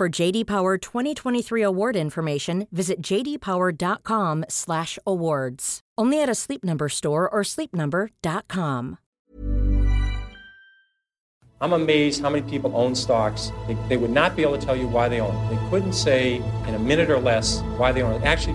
For JD Power 2023 award information, visit jdpower.com/awards. Only at a Sleep Number store or sleepnumber.com. I'm amazed how many people own stocks. They, they would not be able to tell you why they own it. They couldn't say in a minute or less why they own it. Actually,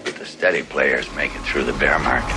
the steady players make it through the bear market.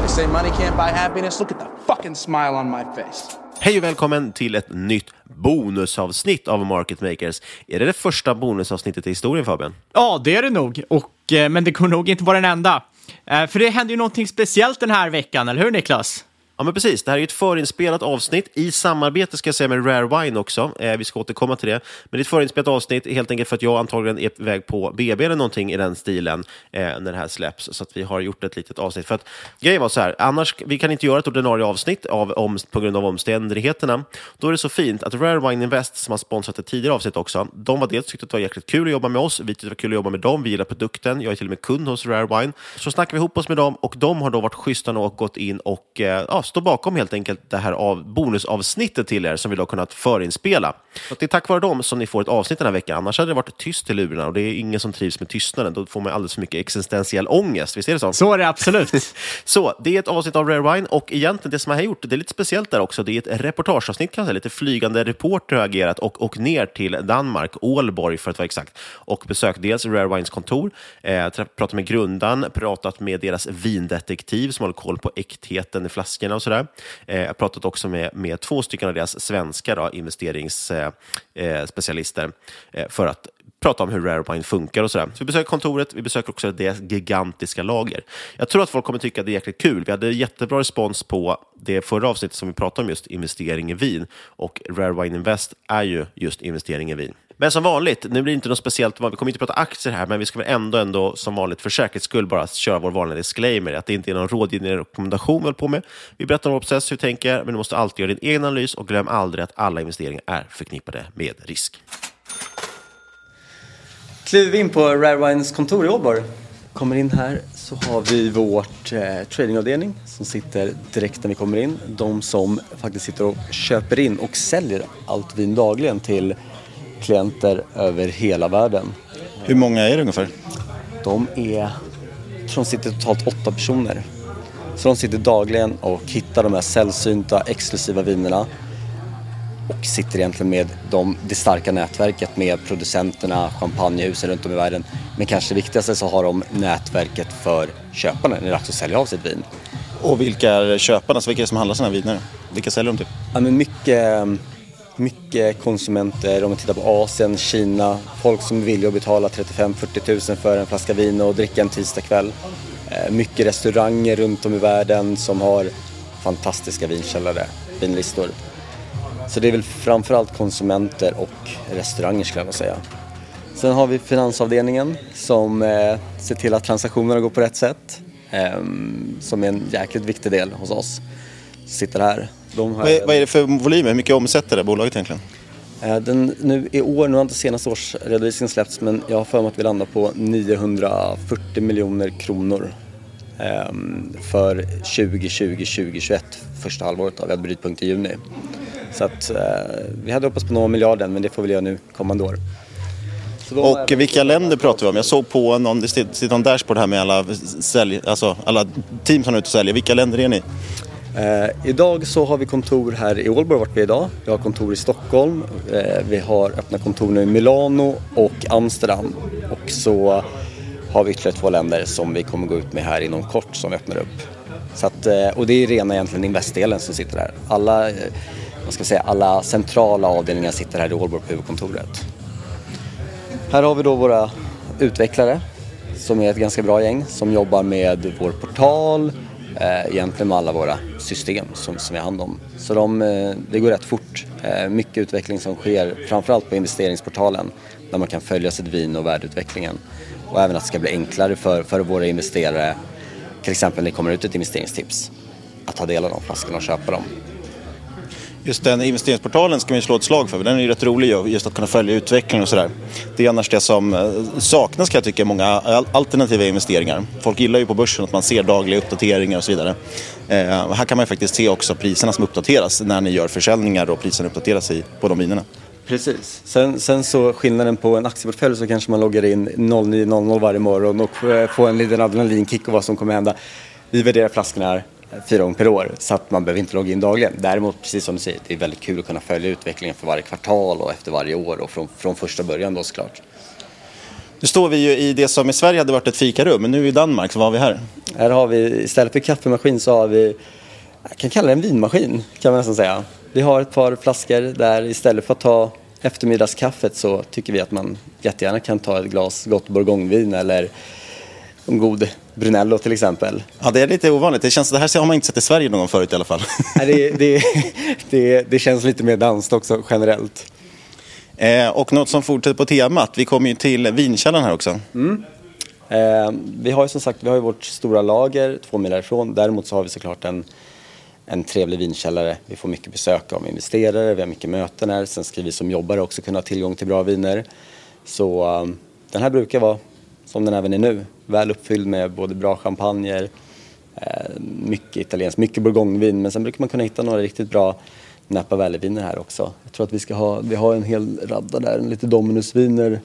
They say money can't buy happiness. Look at the fucking smile on my face. Hej och välkommen till ett nytt bonusavsnitt av Market Makers. Är det det första bonusavsnittet i historien Fabian? Ja, det är det nog. Och, eh, men det kommer nog inte vara den enda. Eh, för det händer ju någonting speciellt den här veckan, eller hur Niklas? Ja, men precis. Det här är ett förinspelat avsnitt i samarbete ska jag säga med Rare Wine också. Eh, vi ska återkomma till det. Men det är ett förinspelat avsnitt helt enkelt för att jag antagligen är väg på BB eller någonting i den stilen eh, när det här släpps. Så att vi har gjort ett litet avsnitt. För att grejen var så här, annars vi kan inte göra ett ordinarie avsnitt av, om, på grund av omständigheterna. Då är det så fint att Rare Wine Invest som har sponsrat ett tidigare avsnitt också, de var dels tyckte att det var jäkligt kul att jobba med oss. Vi tyckte det var kul att jobba med dem. Vi gillar produkten. Jag är till och med kund hos Rare Wine. Så snackade vi ihop oss med dem och de har då varit schyssta och gått in och eh, ja, står bakom helt enkelt det här av bonusavsnittet till er som vi då kunnat förinspela. Så det är tack vare dem som ni får ett avsnitt den här veckan. Annars hade det varit tyst i lurarna och det är ingen som trivs med tystnaden. Då får man alldeles för mycket existentiell ångest. Visst är det så? Så är det absolut. så det är ett avsnitt av Rare Wine och egentligen det som jag har gjort, det är lite speciellt där också. Det är ett reportageavsnitt kan jag säga. Lite flygande reporter har agerat och, och ner till Danmark, Ålborg för att vara exakt, och besökt dels Rare Wines kontor, eh, pratat med grundaren, pratat med deras vindetektiv som håller koll på äktheten i flaskorna och sådär. Eh, jag har pratat också med, med två stycken av deras svenska då, investeringsspecialister eh, eh, för att prata om hur Rarebind funkar och sådär. Så vi besöker kontoret, vi besöker också deras gigantiska lager. Jag tror att folk kommer tycka att det är jäkligt kul. Vi hade jättebra respons på det förra avsnittet som vi pratade om just investering i vin. Och Rare Invest är ju just investering i vin. Men som vanligt, nu blir det inte något speciellt, vi kommer inte prata aktier här, men vi ska väl ändå, ändå som vanligt för säkerhets skull bara köra vår vanliga disclaimer, att det inte är någon rådgivning eller rekommendation vi håller på med. Vi berättar om vår process, hur vi tänker, men du måste alltid göra din egen analys och glöm aldrig att alla investeringar är förknippade med risk. Kliver vi in på Rare Wines kontor i Ålborg. Kommer in här så har vi vårt eh, tradingavdelning som sitter direkt när vi kommer in. De som faktiskt sitter och köper in och säljer allt vin dagligen till klienter över hela världen. Hur många är det ungefär? De är, jag tror de sitter totalt åtta personer. Så de sitter dagligen och hittar de här sällsynta exklusiva vinerna och sitter egentligen med de, det starka nätverket med producenterna, champagnehusen runt om i världen. Men kanske viktigaste så har de nätverket för köparna när det är dags att sälja av sitt vin. Och vilka är köparna? Så vilka är det som handlar sina viner? Vilka säljer de till? Ja, men mycket, mycket konsumenter, om man tittar på Asien, Kina, folk som vill att betala 35-40 000 för en flaska vin och dricka en tisdagkväll. Eh, mycket restauranger runt om i världen som har fantastiska vinkällare, vinlistor. Så det är väl framförallt konsumenter och restauranger skulle jag vilja säga. Sen har vi finansavdelningen som eh, ser till att transaktionerna går på rätt sätt. Ehm, som är en jäkligt viktig del hos oss. Sitter här. De har, Vad är, vad är det för volymer? Hur mycket omsätter det bolaget egentligen? eh, den, nu i år, nu har inte senaste årsredovisningen släppts men jag har för mig att vi landar på 940 miljoner kronor eh, för 2020-2021, första halvåret. Då. Vi hade brytpunkt i juni. Så att, eh, vi hade hoppats på några miljarden men det får vi göra nu kommande år. Och vilka länder pratar vi om? Jag såg på någon, det sitter någon dashboard här med alla, sälj, alltså alla team som är ute och säljer. Vilka länder är ni? Eh, idag så har vi kontor här i Ålborg vart vi är idag. Vi har kontor i Stockholm. Eh, vi har öppna kontor nu i Milano och Amsterdam. Och så har vi ytterligare två länder som vi kommer gå ut med här inom kort som vi öppnar upp. Så att, eh, och det är rena egentligen investdelen som sitter här. Alla, eh, vad ska jag säga, alla centrala avdelningar sitter här i Ålborg på huvudkontoret. Här har vi då våra utvecklare som är ett ganska bra gäng som jobbar med vår portal, eh, egentligen med alla våra system som, som vi har hand om. Så de, eh, det går rätt fort. Eh, mycket utveckling som sker framförallt på investeringsportalen där man kan följa sitt vin och värdeutvecklingen. Och även att det ska bli enklare för, för våra investerare, till exempel när det kommer ut ett investeringstips, att ta del av de flaskorna och köpa dem. Just den investeringsportalen ska vi slå ett slag för. Den är ju rätt rolig just att kunna följa utvecklingen och sådär. Det är annars det som eh, saknas kan jag tycka i många alternativa investeringar. Folk gillar ju på börsen att man ser dagliga uppdateringar och så vidare. Eh, här kan man ju faktiskt se också priserna som uppdateras när ni gör försäljningar och priserna uppdateras i, på de vinerna. Precis. Sen, sen så skillnaden på en aktieportfölj så kanske man loggar in 09.00 varje morgon och eh, får en liten adrenalinkick och vad som kommer hända. Vi värderar flaskorna här fyra gånger per år så att man behöver inte logga in dagligen. Däremot, precis som du säger, det är väldigt kul att kunna följa utvecklingen för varje kvartal och efter varje år och från, från första början då såklart. Nu står vi ju i det som i Sverige hade varit ett fikarum, men nu i Danmark, så vad har vi här? Här har vi, istället för kaffemaskin så har vi, jag kan kalla det en vinmaskin kan man nästan säga. Vi har ett par flaskor där istället för att ta eftermiddagskaffet så tycker vi att man jättegärna kan ta ett glas gott bourgognevin eller en god Brunello till exempel. Ja, det är lite ovanligt. Det, känns, det här har man inte sett i Sverige någon gång förut i alla fall. Nej, det, det, det, det känns lite mer danskt också generellt. Eh, och något som fortsätter på temat, vi kommer ju till vinkällaren här också. Mm. Eh, vi har ju som sagt vi har ju vårt stora lager två mil härifrån. Däremot så har vi såklart en, en trevlig vinkällare. Vi får mycket besök av investerare, vi har mycket möten här. Sen ska vi som jobbare också kunna ha tillgång till bra viner. Så eh, den här brukar vara som den även är nu. Väl uppfylld med både bra champagner, eh, mycket italienskt, mycket bourgognevin. Men sen brukar man kunna hitta några riktigt bra Napa Valley-viner här också. Jag tror att vi ska ha, vi har en hel radda där, lite Dominus-viner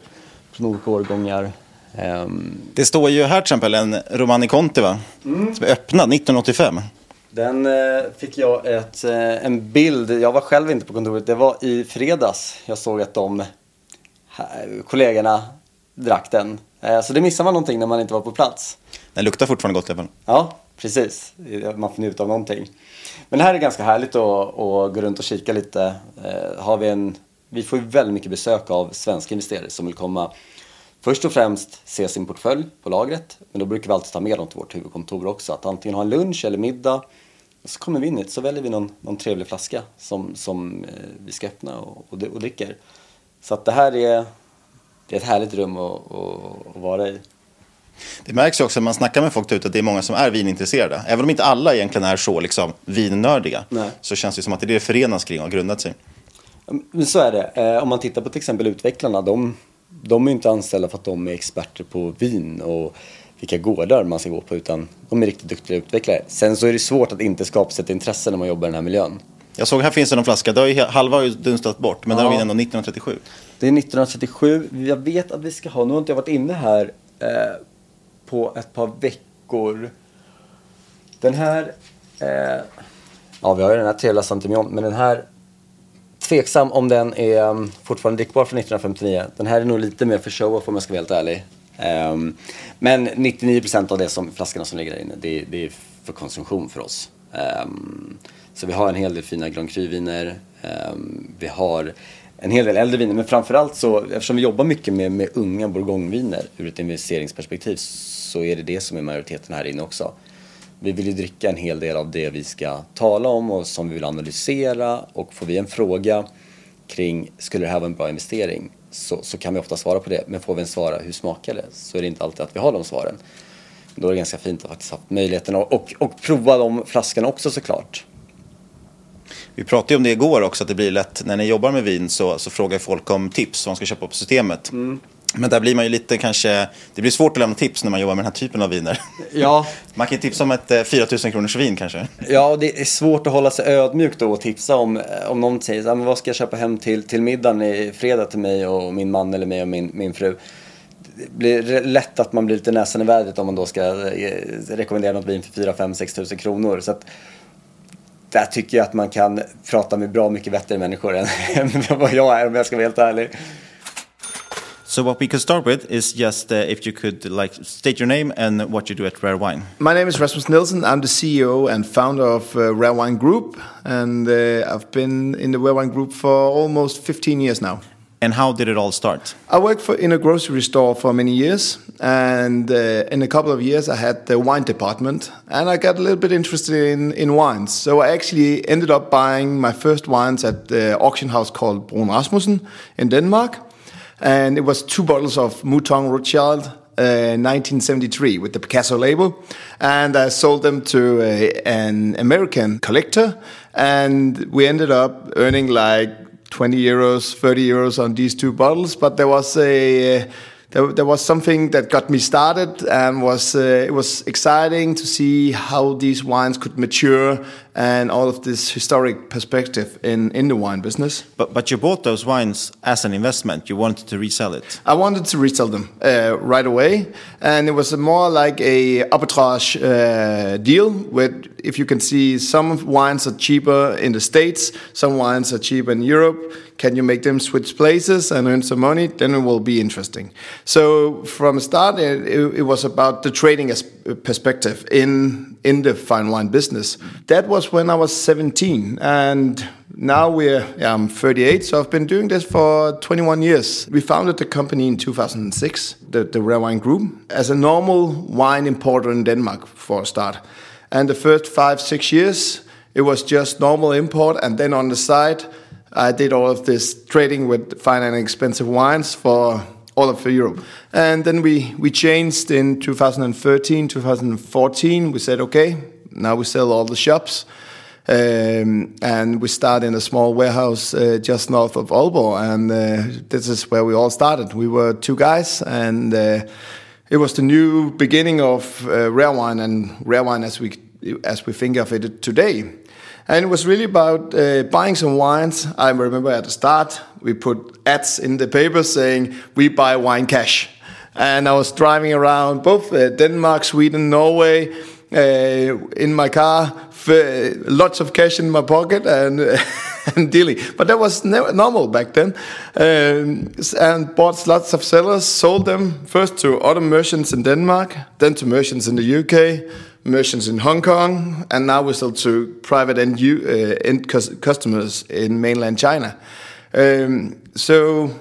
från olika årgångar. Ehm, Det står ju här till exempel en Romani Conti va? Mm. Som är öppnad 1985. Den eh, fick jag ett, eh, en bild, jag var själv inte på kontoret, det var i fredags. Jag såg att de kollegorna drack den. Eh, så det missar man någonting när man inte var på plats. Den luktar fortfarande gott i alla fall. Ja, precis. Man får njuta av någonting. Men det här är ganska härligt att, att gå runt och kika lite. Eh, har vi, en, vi får ju väldigt mycket besök av svenska investerare som vill komma först och främst se sin portfölj på lagret. Men då brukar vi alltid ta med dem till vårt huvudkontor också. Att antingen ha en lunch eller middag. Så kommer vi in hit så väljer vi någon, någon trevlig flaska som, som eh, vi ska öppna och, och, och dricker. Så att det här är, det är ett härligt rum att, att, att vara i. Det märks ju också när man snackar med folk ute att det är många som är vinintresserade. Även om inte alla egentligen är så liksom, vinnördiga Nej. så känns det som att det är det förenas kring och har grundat sig. Men så är det. Eh, om man tittar på till exempel utvecklarna. De, de är inte anställda för att de är experter på vin och vilka gårdar man ska gå på. Utan de är riktigt duktiga utvecklare. Sen så är det svårt att inte skapa sig ett intresse när man jobbar i den här miljön. Jag såg här finns det någon flaska. Det har ju, halva har ju dunstat bort, men ja. den har vi ändå 1937. Det är 1937. Jag vet att vi ska ha, nu har inte jag varit inne här eh, på ett par veckor. Den här, eh, ja vi har ju den här trevliga Santimion, men den här Tveksam om den är um, fortfarande drickbar från 1959. Den här är nog lite mer för show-off om jag ska vara helt ärlig. Um, men 99% av det som, flaskorna som ligger där inne, det, det är för konsumtion för oss. Um, så vi har en hel del fina Grand Cru-viner. Ehm, vi har en hel del äldre viner, men framförallt så, eftersom vi jobbar mycket med, med unga bourgogneviner ur ett investeringsperspektiv, så är det det som är majoriteten här inne också vi vill ju dricka en hel del av det vi ska tala om och som vi vill analysera och får vi en fråga kring skulle det här vara en bra investering så, så kan vi ofta svara på det. Men får vi en svara hur smakar det så är det inte alltid att vi har de svaren. Då är det ganska fint att faktiskt ha möjligheten och, och, och prova de flaskorna också såklart. Vi pratade ju om det igår också, att det blir lätt, när ni jobbar med vin så, så frågar folk om tips, vad man ska köpa på systemet. Mm. Men där blir man ju lite kanske, det blir svårt att lämna tips när man jobbar med den här typen av viner. Ja. Man kan ju tipsa om ett eh, 4000 kronors vin kanske. Ja, och det är svårt att hålla sig ödmjuk då och tipsa om, eh, om någon säger ah, men vad ska jag köpa hem till, till middagen i fredag till mig och min man eller mig och min, min fru. Det blir lätt att man blir lite näsan i vädret om man då ska eh, rekommendera något vin för 4, 5, 6 tusen kronor. Så att, där tycker jag att man kan prata med bra mycket bättre människor än vad jag är om jag ska vara helt ärlig. So what we could start with is just uh, if you could like state your name and what you do at Rare Wine. My name is Rasmus Nielsen. I'm the CEO and founder of uh, Rare Wine Group, and uh, I've been in the Rare Wine Group for almost 15 years now. And how did it all start? I worked for, in a grocery store for many years, and uh, in a couple of years, I had the wine department, and I got a little bit interested in, in wines. So I actually ended up buying my first wines at the auction house called Brun Rasmussen in Denmark and it was two bottles of Mouton Rothschild. Uh, 1973 with the Picasso label, and I sold them to a, an American collector, and we ended up earning like 20 euros, 30 euros on these two bottles. But there was a uh, there, there was something that got me started and was uh, it was exciting to see how these wines could mature and all of this historic perspective in, in the wine business. But but you bought those wines as an investment. You wanted to resell it. I wanted to resell them uh, right away, and it was more like a arbitrage uh, deal. With if you can see, some wines are cheaper in the states, some wines are cheaper in Europe can you make them switch places and earn some money? Then it will be interesting. So from the start, it, it was about the trading perspective in in the fine wine business. That was when I was 17, and now we're yeah, I'm 38, so I've been doing this for 21 years. We founded the company in 2006, the, the Rare Wine Group, as a normal wine importer in Denmark for a start. And the first five, six years, it was just normal import, and then on the side I did all of this trading with fine and expensive wines for all of Europe. And then we, we changed in 2013, 2014. We said, okay, now we sell all the shops. Um, and we started in a small warehouse uh, just north of Aalborg. And uh, this is where we all started. We were two guys, and uh, it was the new beginning of uh, rare wine and rare wine as we as we think of it today. And it was really about uh, buying some wines. I remember at the start, we put ads in the paper saying, we buy wine cash. And I was driving around both uh, Denmark, Sweden, Norway, uh, in my car, lots of cash in my pocket and, and dealing. But that was normal back then. Um, and bought lots of sellers, sold them first to other merchants in Denmark, then to merchants in the UK, merchants in Hong Kong, and now we sell to private end, uh, end customers in mainland China. Um, so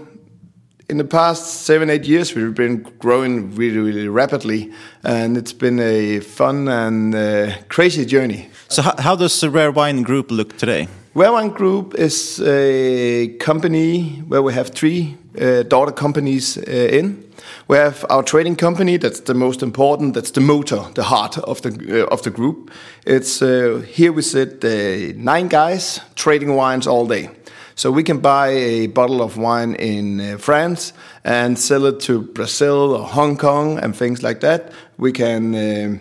in the past seven, eight years, we've been growing really, really rapidly, and it's been a fun and uh, crazy journey. So, how, how, does the Rare Wine Group look today? Rare Wine Group is a company where we have three uh, daughter companies uh, in. We have our trading company. That's the most important. That's the motor, the heart of the uh, of the group. It's uh, here we sit uh, nine guys trading wines all day. So we can buy a bottle of wine in uh, France and sell it to Brazil or Hong Kong and things like that. We can uh,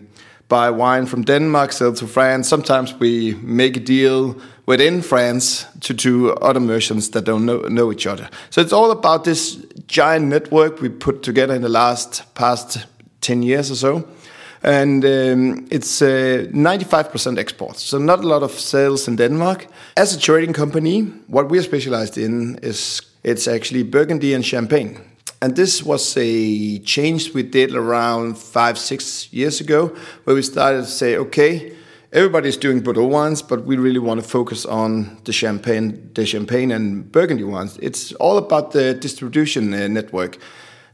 buy wine from Denmark, sell to France. Sometimes we make a deal within France to do other merchants that don't know, know each other. So it's all about this giant network we put together in the last past 10 years or so. And um, it's uh, 95% exports, so not a lot of sales in Denmark. As a trading company, what we're specialized in is it's actually Burgundy and Champagne. And this was a change we did around five, six years ago, where we started to say, okay, everybody's doing Bordeaux wines, but we really want to focus on the champagne, the champagne and Burgundy wines. It's all about the distribution uh, network.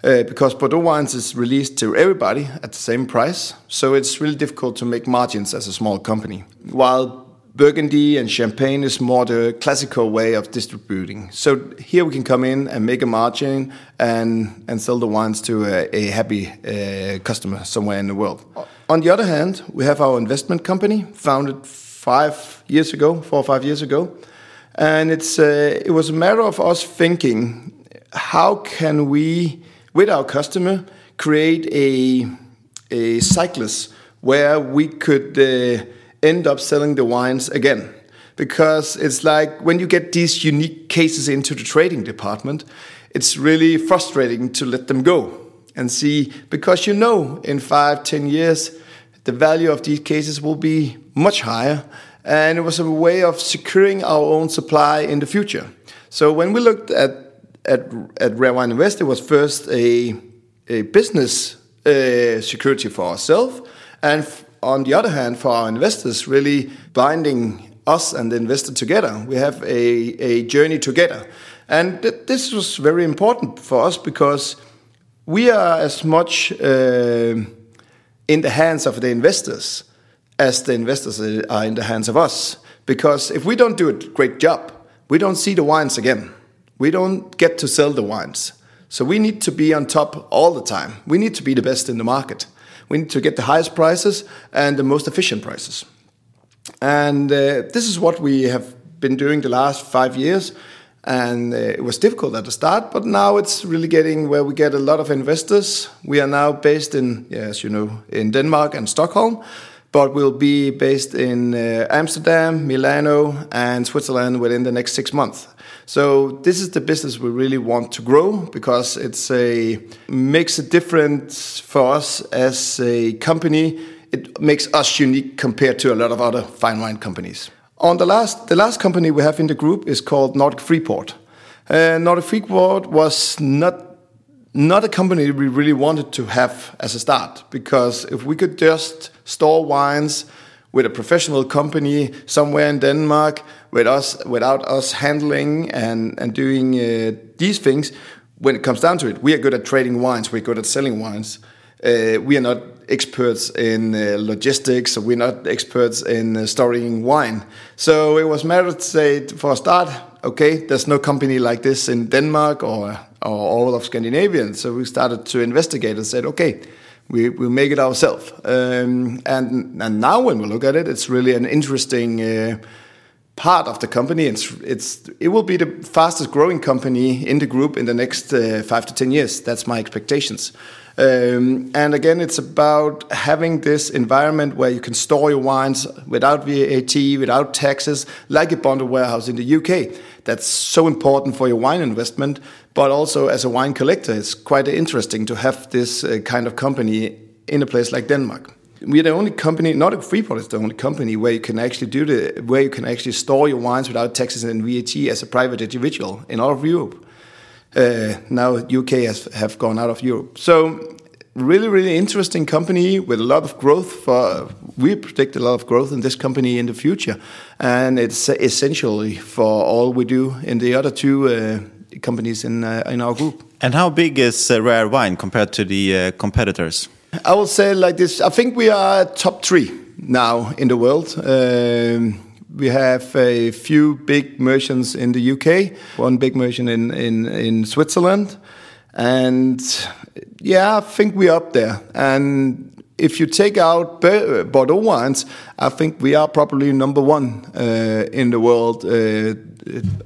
Uh, because Bordeaux wines is released to everybody at the same price, so it's really difficult to make margins as a small company. While Burgundy and Champagne is more the classical way of distributing. So here we can come in and make a margin and, and sell the wines to a, a happy uh, customer somewhere in the world. On the other hand, we have our investment company, founded five years ago, four or five years ago. And it's, uh, it was a matter of us thinking, how can we, with our customer, create a, a cyclist where we could uh, end up selling the wines again. Because it's like when you get these unique cases into the trading department, it's really frustrating to let them go and see, because you know in five, ten years, the value of these cases will be much higher. And it was a way of securing our own supply in the future. So when we looked at at, at Rare Wine Invest, it was first a, a business uh, security for ourselves, and on the other hand, for our investors, really binding us and the investor together. We have a, a journey together. And th- this was very important for us because we are as much uh, in the hands of the investors as the investors are in the hands of us. Because if we don't do a great job, we don't see the wines again. We don't get to sell the wines. So we need to be on top all the time. We need to be the best in the market. We need to get the highest prices and the most efficient prices. And uh, this is what we have been doing the last five years. And uh, it was difficult at the start, but now it's really getting where we get a lot of investors. We are now based in, as you know, in Denmark and Stockholm, but we'll be based in uh, Amsterdam, Milano, and Switzerland within the next six months. So this is the business we really want to grow because it's a makes a difference for us as a company. It makes us unique compared to a lot of other fine wine companies. On the last, the last company we have in the group is called Nordic Freeport. Uh, Nordic Freeport was not not a company we really wanted to have as a start because if we could just store wines with a professional company somewhere in Denmark with us, without us handling and, and doing uh, these things, when it comes down to it, we are good at trading wines, we're good at selling wines. Uh, we are not experts in uh, logistics, we're not experts in uh, storing wine. So it was matter to say, for a start, okay, there's no company like this in Denmark or, or all of Scandinavia. So we started to investigate and said, okay, we will make it ourselves. Um, and and now when we look at it, it's really an interesting uh, part of the company. It's it's it will be the fastest growing company in the group in the next uh, five to ten years. That's my expectations. Um, and again, it's about having this environment where you can store your wines without VAT, without taxes, like a bonded warehouse in the UK. That's so important for your wine investment, but also as a wine collector, it's quite interesting to have this uh, kind of company in a place like Denmark. We're the only company, not a Freeport is the only company where you can actually do the, where you can actually store your wines without taxes and VAT as a private individual in all of Europe. Uh, now UK has have gone out of Europe. So really, really interesting company with a lot of growth. For we predict a lot of growth in this company in the future, and it's essentially for all we do in the other two uh, companies in uh, in our group. And how big is uh, Rare Wine compared to the uh, competitors? I will say like this: I think we are top three now in the world. Um, we have a few big merchants in the UK, one big merchant in, in, in Switzerland, and yeah, I think we're up there. And if you take out Bordeaux wines, I think we are probably number one uh, in the world uh,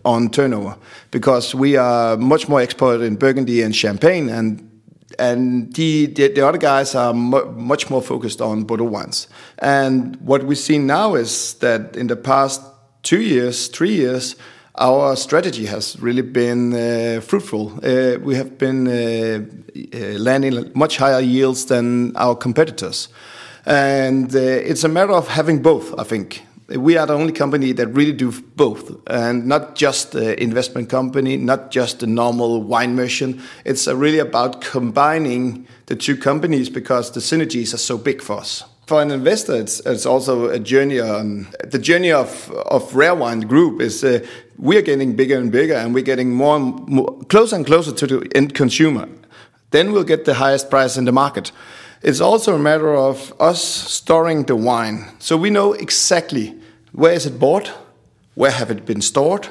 on turnover because we are much more expert in Burgundy and Champagne, and and the, the, the other guys are mu much more focused on Bordeaux wines. And what we've seen now is that in the past two years, three years, our strategy has really been uh, fruitful. Uh, we have been uh, uh landing much higher yields than our competitors. And uh, it's a matter of having both, I think. We are the only company that really do both, and not just an investment company, not just a normal wine merchant. It's really about combining the two companies because the synergies are so big for us for an investor, it's, it's also a journey on the journey of, of Rare Wine Group is uh, we are getting bigger and bigger and we're getting more and more, closer and closer to the end consumer. Then we'll get the highest price in the market. It's also a matter of us storing the wine. So we know exactly where is it bought, where have it been stored,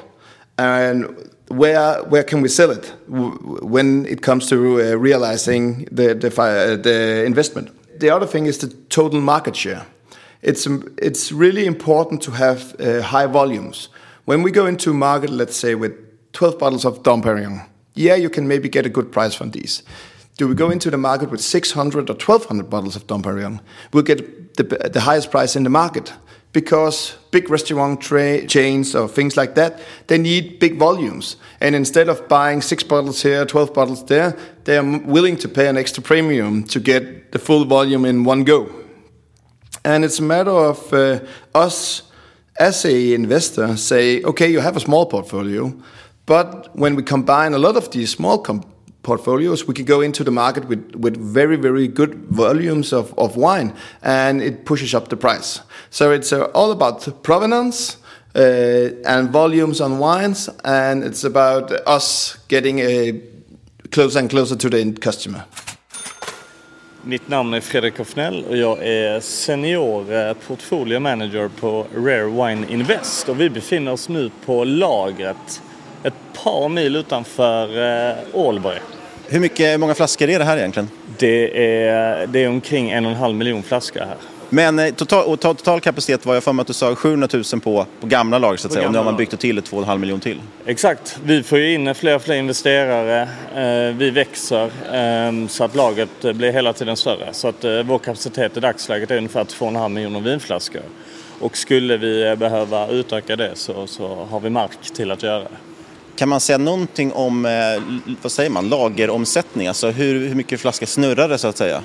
and where where can we sell it when it comes to uh, realizing the the, uh, the investment the other thing is the total market share. It's, it's really important to have uh, high volumes. When we go into market, let's say with 12 bottles of Dom Perignon, yeah, you can maybe get a good price from these. Do we go into the market with 600 or 1200 bottles of Dom Perignon? We'll get the, the highest price in the market because big restaurant tra- chains or things like that, they need big volumes. And instead of buying six bottles here, 12 bottles there, they are willing to pay an extra premium to get the full volume in one go. And it's a matter of uh, us as a investor say, okay, you have a small portfolio, but when we combine a lot of these small com- portfolios, we can go into the market with, with very, very good volumes of, of wine and it pushes up the price. So it's uh, all about provenance uh, and volumes on wines, and it's about us getting a closer and closer to the end customer. Mitt namn är Fredrik Hoffnell och jag är senior eh, portfolio manager på Rare Wine Invest och vi befinner oss nu på lagret ett par mil utanför Ålborg. Hur mycket, många flaskor är det här egentligen? Det är, det är omkring en och en halv miljon flaskor här. Men eh, total, total kapacitet var jag för mig att du sa 700 000 på, på gamla lager så att säga. Och nu har man byggt till 2,5 miljon till. Exakt. Vi får ju in fler och fler investerare. Eh, vi växer eh, så att lagret blir hela tiden större. Så att vår kapacitet i dagsläget är ungefär 2,5 miljoner vinflaskor. Och skulle vi behöva utöka det så, så har vi mark till att göra det. Kan man säga någonting om, eh, vad säger man, lageromsättning? Alltså hur, hur mycket flaskor snurrar det så att säga?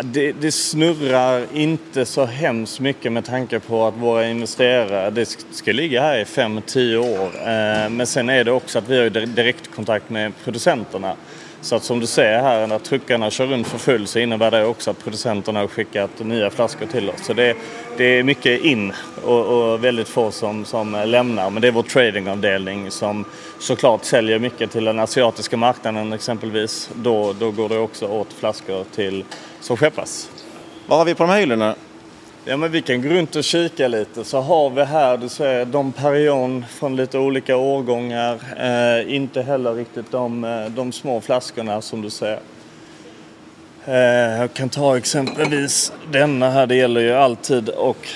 Det, det, snurrar inte så hemskt mycket med tanke på att våra investerare, det ska ligga här i 5-10 år. Eh, men sen är det också att vi har direktkontakt med producenterna. Så att som du ser här när truckarna kör runt för full så innebär det också att producenterna har skickat nya flaskor till oss. Så det, det är mycket in och, och, väldigt få som, som lämnar. Men det är vår tradingavdelning som såklart säljer mycket till den asiatiska marknaden exempelvis. Då, då går det också åt flaskor till, som skeppas. Vad har vi på de här hyllorna? Ja men vi kan gå runt och kika lite så har vi här, du ser Dom Perignon från lite olika årgångar. Eh, inte heller riktigt de, eh, de små flaskorna som du ser. Eh, jag kan ta exempelvis denna här, det gäller ju alltid och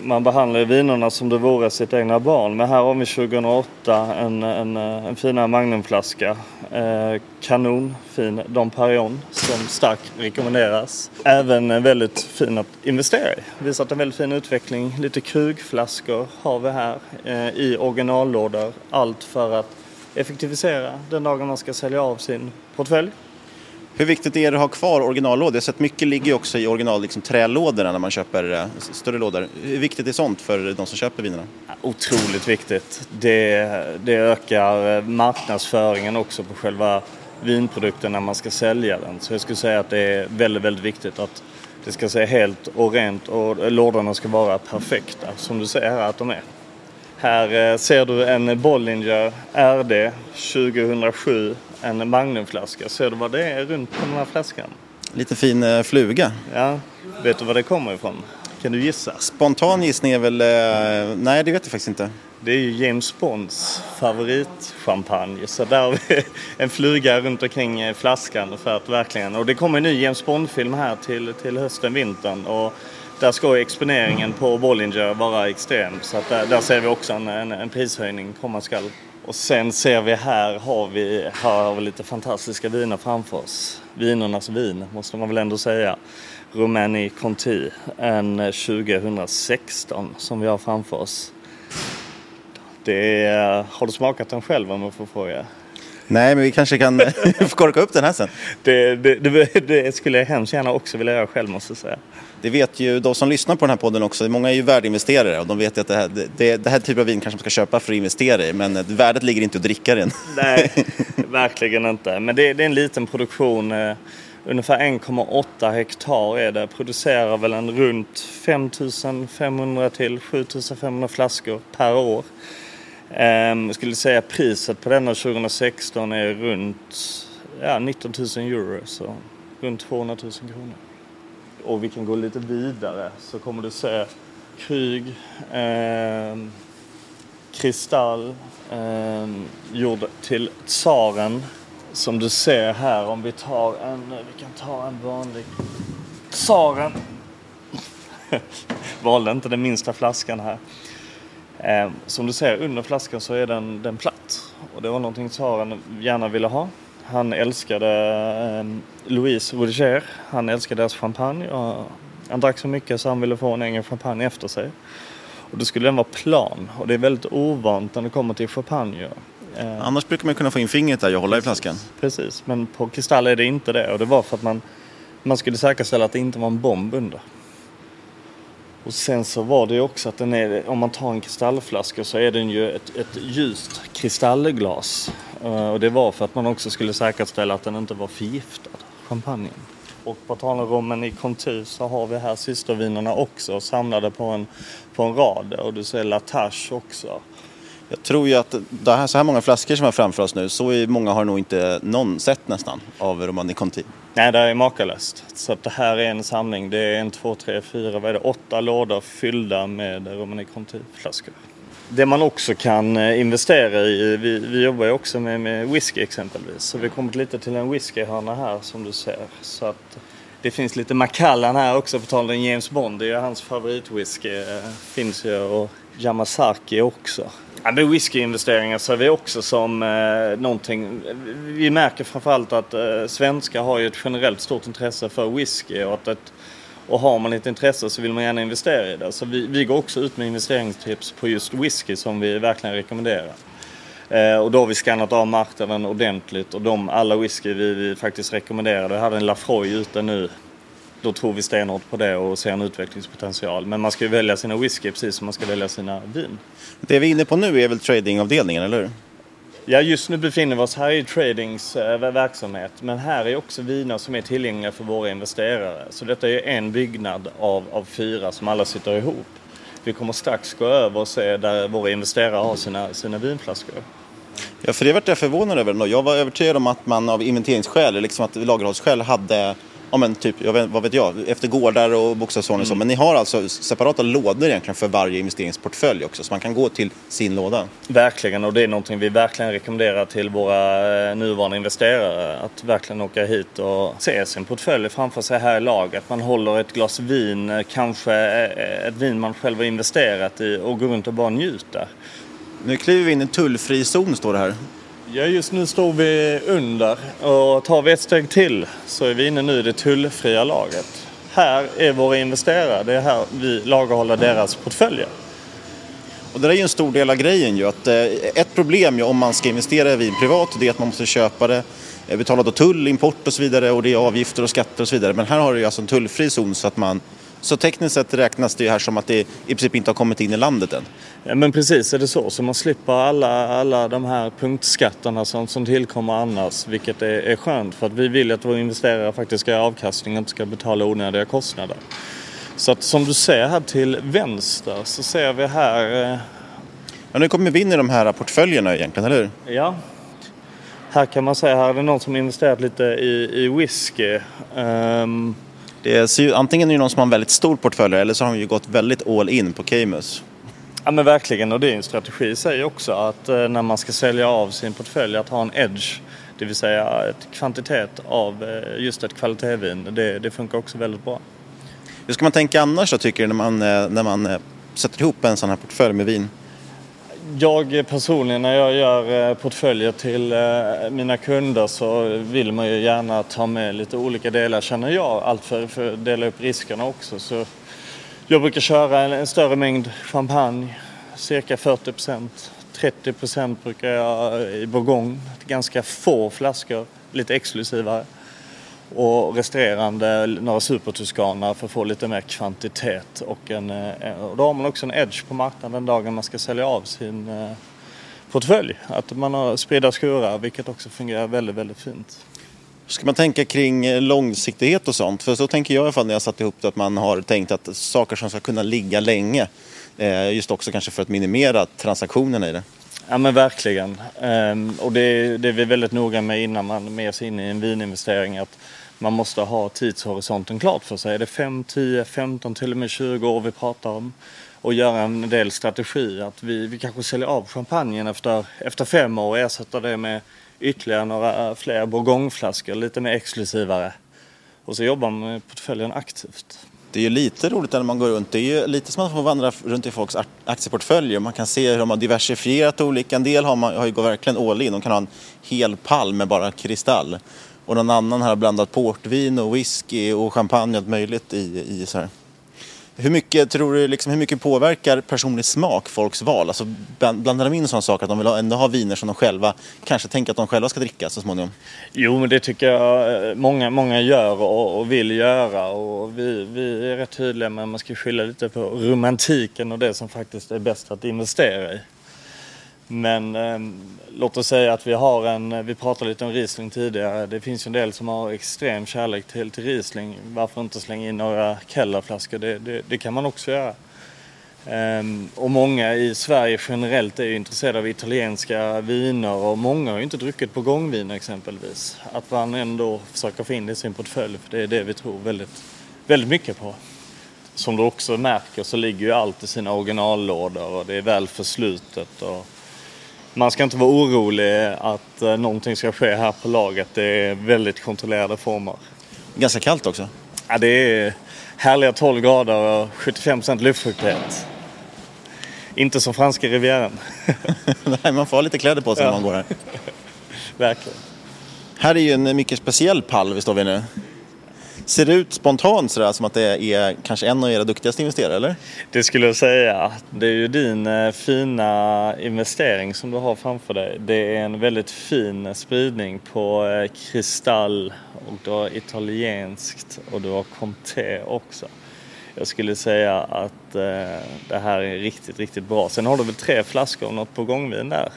man behandlar vinerna som det vore sitt egna barn. Men här har vi 2008 en, en, en finare Magnumflaska. Eh, kanonfin Dom Perignon som starkt rekommenderas. Även väldigt fin att investera i. Visat en väldigt fin utveckling. Lite krugflaskor har vi här eh, i originallådor. Allt för att effektivisera den dagen man ska sälja av sin portfölj. Hur viktigt är det att ha kvar originallådor? Jag har sett mycket ligger också i original liksom, trälådorna när man köper eh, större lådor. Hur viktigt är sånt för de som köper vinerna? Otroligt viktigt. Det, det ökar eh, marknadsföringen också på själva vinprodukten när man ska sälja den. Så jag skulle säga att det är väldigt, väldigt viktigt att det ska se helt och rent och eh, lådorna ska vara perfekta som du ser här att de är. Här eh, ser du en Bollinger RD 2007 en Magnumflaska. Ser du vad det är runt på den här flaskan? Lite fin eh, fluga. Ja. Vet du var det kommer ifrån? Kan du gissa? Spontan gissning är väl... Eh, nej, det vet jag faktiskt inte. Det är ju James Bonds favoritchampagne. Så där har vi en fluga runt omkring flaskan för att verkligen... Och det kommer en ny James Bond-film här till, till hösten, vintern. Och där ska exponeringen på Bollinger vara extrem. Så att där, där ser vi också en, en, en prishöjning komma skall. Och sen ser vi här har vi, här har vi lite fantastiska viner framför oss. Vinernas vin måste man väl ändå säga. Romani Conti, en 2016 som vi har framför oss. Det är, har du smakat den själv om jag får fråga? Nej, men vi kanske kan korka upp den här sen. Det, det, det, det, skulle jag hemskt gärna också vilja göra själv måste jag säga. Det vet ju de som lyssnar på den här podden också. Många är ju värdeinvesterare och de vet ju att det här, det, det här typen av vin kanske man ska köpa för att investera i. Men värdet ligger inte att dricka den. Nej, verkligen inte. Men det, det är en liten produktion. eh, Ungefär 1,8 hektar är det. Producerar väl en runt 5500 till 7500 flaskor per år. Ehm, skulle säga priset på denna 2016 är runt ja, 19 000 euro. Så runt 200 000 kronor. Och vi kan gå lite vidare så kommer du se Krug, eh, Kristall, eh, gjord till Tsaren. Som du ser här om vi tar en, vi kan ta en vanlig Tsaren. Valde inte den minsta flaskan här. Eh, som du ser under flaskan så är den, den platt. Och det var någonting tsaren gärna ville ha. Han älskade eh, Louise Roger. Han älskade deras champagne. Och han drack så mycket så han ville få en egen champagne efter sig. Och då skulle den vara plan. Och det är väldigt ovant när det kommer till champagne. Eh, Annars brukar man kunna få in fingret där och hålla i flaskan. Precis, men på Kristall är det inte det. Och det var för att man, man skulle säkerställa att det inte var en bomb under. Och sen så var det ju också att den är, om man tar en kristallflaska så är den ju ett, ett ljust kristallglas. Eh, Och det var för att man också skulle säkerställa att den inte var förgiftad, champagnen. Och på tal om rommen i Conti så har vi här systervinerna också samlade på en, på en rad. Och du ser Latache också. Jag tror ju att det här, så här många flaskor som är framför oss nu, så många har nog inte någon sett nästan av Romani Conti. Nej, det är makalöst. Så att det här är en samling. Det är en, två, tre, fyra, vad är det? Åtta lådor fyllda med Romani Conti-flaskor. Det man också kan eh, investera i, vi, vi jobbar ju också med, med whisky exempelvis. Så vi kommer lite till en whiskyhörna här som du ser. Så att det finns lite Macallan här också på tal om James Bond. Det är ju hans favoritwhisky. Eh, finns ju och Yamazaki också. Ja, med whiskyinvesteringar ser vi också som eh, någonting. Vi märker framförallt att eh, svenskar har ju ett generellt stort intresse för whisky och att ett, och har man ett intresse så vill man gärna investera i det. Så vi, vi går också ut med investeringstips på just whisky som vi verkligen rekommenderar. Eh, och då har vi skannat av marknaden ordentligt och de, alla whisky vi, vi faktiskt rekommenderar. Vi hade en Lafroy ute nu. Då tror vi stenhårt på det och ser en utvecklingspotential. Men man ska ju välja sina whisky precis som man ska välja sina vin. Det vi är inne på nu är väl tradingavdelningen, eller hur? Ja, just nu befinner vi oss här i tradings eh, verksamhet. Men här är också viner som är tillgängliga för våra investerare. Så detta är en byggnad av, av fyra som alla sitter ihop. Vi kommer strax gå över och se där våra investerare har sina, sina vinflaskor. Ja, för det vart jag förvånad över. Jag var övertygad om att man av inventeringsskäl, liksom att lagerhållsskäl hade Ja men typ, jag vet, vad vet jag, efter gårdar och bokstavsordning och så. Men ni har alltså separata lådor egentligen för varje investeringsportfölj också. Så man kan gå till sin låda. Verkligen, och det är någonting vi verkligen rekommenderar till våra eh, nuvarande investerare. Att verkligen åka hit och se sin portfölj framför sig här i laget. Man håller ett glas vin, eh, kanske eh, ett vin man själv har investerat i och går runt och bara njuter. Nu kliver vi in i en tullfri zon står det här. Ja, just nu står vi under och tar vi ett steg till så är vi inne nu i det tullfria laget. Här är våra investerare, det är här vi lagerhåller deras portföljer. Och det där är ju en stor del av grejen ju. Att, eh, ett problem ju om man ska investera i vin privat det är att man måste köpa det, eh, betala då tull, import och så vidare och det är avgifter och skatter och så vidare. Men här har du ju alltså en tullfri zon så att man så tekniskt sett räknas det ju här som att det i princip inte har kommit in i landet än. Ja, men precis är det så. Så man slipper alla, alla de här punktskatterna som, som tillkommer annars. Vilket är, är skönt för att vi vill att våra investerare faktiskt ska ha avkastning och inte ska betala onödiga kostnader. Så att som du ser här till vänster så ser vi här... Eh, Ja, nu kommer vi in i de här portföljerna egentligen, eller hur? ja. Här kan man säga, här är det någon som investerat lite i, i whisky. Ehm, Det ser ju, antingen är det någon som har en väldigt stor portfölj eller så har de ju gått väldigt all in på Camus. Ja men verkligen och det är en strategi i sig också att eh, när man ska sälja av sin portfölj att ha en edge. Det vill säga ett kvantitet av eh, just ett kvalitetsvin. Det, det funkar också väldigt bra. Hur ska man tänka annars då tycker du när man, eh, när man sätter ihop en sån här portfölj med vin? Jag personligen när jag gör eh, portföljer till eh, mina kunder så vill man ju gärna ta med lite olika delar känner jag. Allt för, för att dela upp riskerna också. Så jag brukar köra en, en större mängd champagne, cirka 40 procent 30 procent brukar jag i Bourgogne. Ganska få flaskor, lite exklusivare. Och resterande några supertuskaner för att få lite mer kvantitet. Och, en, eh, och då har man också en edge på marknaden den dagen man ska sälja av sin eh, portfölj. Att man har spridda skurar vilket också fungerar väldigt, väldigt fint. Ska man tänka kring eh, långsiktighet och sånt? För så tänker jag i alla fall när jag satt ihop det att man har tänkt att saker som ska kunna ligga länge. Eh, just också kanske för att minimera transaktionerna i det. Ja men verkligen. Um, och det, det är vi väldigt noga med innan man mer sig in i en vininvestering. Att man måste ha tidshorisonten klart för sig. Är det 5, 10, 15, till och med 20 år vi pratar om? Och göra en del strategi. Att vi, vi kanske säljer av champagnen efter, efter fem år och ersätter det med ytterligare några eh, fler bourgogneflaskor, lite mer exklusivare. Och så jobbar man med portföljen aktivt. Det är ju lite roligt när man går runt. Det är ju lite som att få vandra runt i folks aktieportföljer. Man kan se hur de har diversifierat olika. En del har, man, har ju gått verkligen all in. De kan ha en hel pall med bara kristall. Och någon annan har blandat portvin och whisky och champagne och allt möjligt i, i så här. Hur mycket, tror du, liksom, hur mycket påverkar personlig smak folks val? Alltså, blandar de in sådana saker att de vill ändå ha viner som de själva kanske tänker att de själva ska dricka så småningom? Jo, men det tycker jag eh, många, många gör och, och vill göra. Och vi, vi är rätt tydliga med att man ska skylla lite på romantiken och det som faktiskt är bäst att investera i. Men eh, låt oss säga att vi har en, vi pratade lite om Riesling tidigare. Det finns ju en del som har extrem kärlek till, till Riesling. Varför inte slänga in några Kellerflaskor? Det, det, det kan man också göra. Um, och många i Sverige generellt är ju intresserade av italienska viner och många har ju inte druckit på gångvin exempelvis. Att man ändå försöker få in det i sin portfölj för det är det vi tror väldigt, väldigt mycket på. Som du också märker så ligger ju allt i sina originallådor och det är väl förslutet. Och man ska inte vara orolig att eh, någonting ska ske här på laget. Det är väldigt kontrollerade former. Ganska kallt också. Ja, det är härliga 12 grader och 75 luftfuktighet. Inte som franska rivieran. Nej, man får ha lite kläder på sig ja. när man går här. Verkligen. Här är ju en mycket speciell pall vi står vid nu. Ser det ut spontant sådär som att det är kanske en av era duktigaste investerare eller? Det skulle jag säga. Det är ju din eh, fina investering som du har framför dig. Det är en väldigt fin spridning på eh, kristall och du har italienskt och du har Comté också. Jag skulle säga att eh, det här är riktigt, riktigt bra. Sen har du väl tre flaskor av något på gångvin där?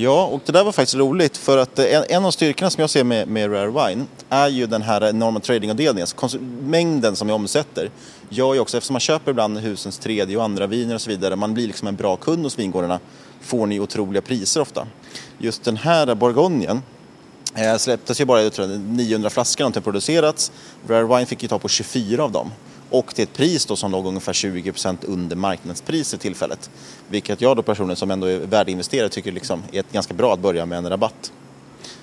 Ja, och det där var faktiskt roligt för att eh, en, en av styrkorna som jag ser med, med Rare Wine är ju den här enorma tradingavdelningen, alltså mängden som vi omsätter gör ju också, eftersom man köper ibland husens tredje och andra viner och så vidare, man blir liksom en bra kund hos vingårdarna, får ni otroliga priser ofta. Just den här Bourgognen eh, släpptes ju bara, jag tror 900 flaskor har producerats. Rare Wine fick ju ta på 24 av dem och till ett pris då som låg ungefär 20% under marknadspris i tillfället. Vilket jag då personligen som ändå är värdeinvesterare tycker liksom är ett ganska bra att börja med en rabatt.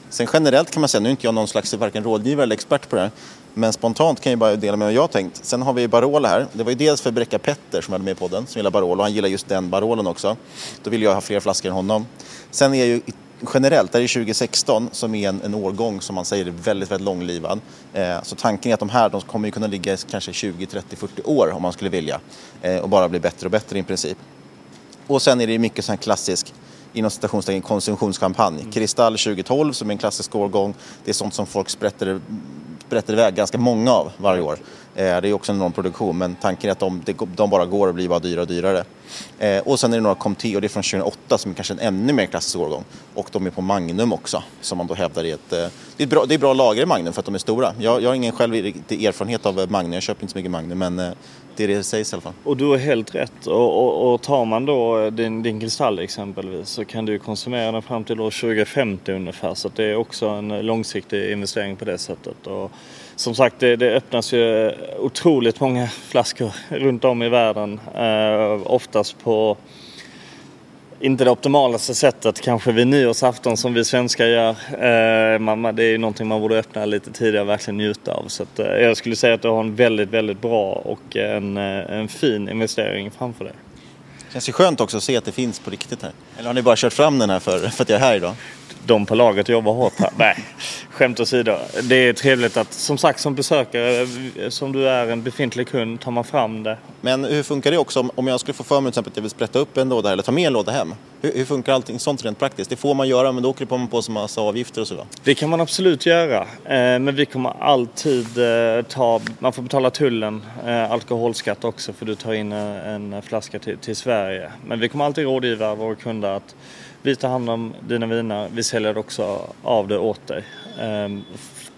Sen generellt kan man säga, nu är inte jag någon slags varken rådgivare eller expert på det här, men spontant kan jag bara dela med vad jag har tänkt. Sen har vi Barolo här. Det var ju dels för Bräcka Petter som hade med på den, som gillar Barolo. Han gillar just den Barolen också. Då vill jag ha fler flaskor än honom. Sen är ju generellt, det är 2016 som är en, en årgång som man säger är väldigt, väldigt långlivad. Eh, så tanken är att de här de kommer ju kunna ligga kanske 20, 30, 40 år om man skulle vilja. Eh, och bara bli bättre och bättre i princip. Och sen är det mycket sån här klassisk inom citationstecken konsumtionskampanj. Mm. Kristall 2012 som är en klassisk årgång. Det är sånt som folk sprätter, sprätter iväg ganska många av varje år. Eh, det är också en enorm produktion men tanken är att de, de bara går och blir bara dyrare och dyrare. Eh, och sen är det några Comté och det är från 2008 som är kanske en ännu mer klassisk årgång. Och de är på Magnum också som man då hävdar är ett... Eh, det, är bra, det är bra lager i Magnum för att de är stora. Jag, jag har ingen själv erfarenhet av Magnum, jag köper inte så mycket Magnum men det är det det sägs i alla fall. Och du har helt rätt. Och, och, och tar man då din, din kristall exempelvis så kan du konsumera den fram till år 2050 ungefär. Så det är också en långsiktig investering på det sättet. Och som sagt, det, det öppnas ju otroligt många flaskor runt om i världen. Eh, oftast på inte det optimalaste sättet kanske vid nyårsafton som vi svenskar gör. Eh, det är ju någonting man borde öppna lite tidigare och verkligen njuta av. Så att, eh, jag skulle säga att du har en väldigt, väldigt bra och en, eh, en fin investering framför dig. Det känns ju skönt också att se att det finns på riktigt här. Eller har ni bara kört fram den här för, för att jag är här idag? De på laget jobbar hårt här. Nej, skämt åsido. Det är trevligt att, som sagt, som besökare, som du är en befintlig kund, tar man fram det. Men hur funkar det också om jag skulle få för mig till exempel att jag vill sprätta upp en låda eller ta med en låda hem? Hur, hur funkar allting sånt rent praktiskt? Det får man göra men då åker man på en massa avgifter och så va? Det kan man absolut göra. Eh, men vi kommer alltid eh, ta, man får betala tullen, eh, alkoholskatt också för du tar in en flaska till, till Sverige. Men vi kommer alltid rådgiva våra kunder att vi tar hand om dina viner, vi säljer också av det åt dig.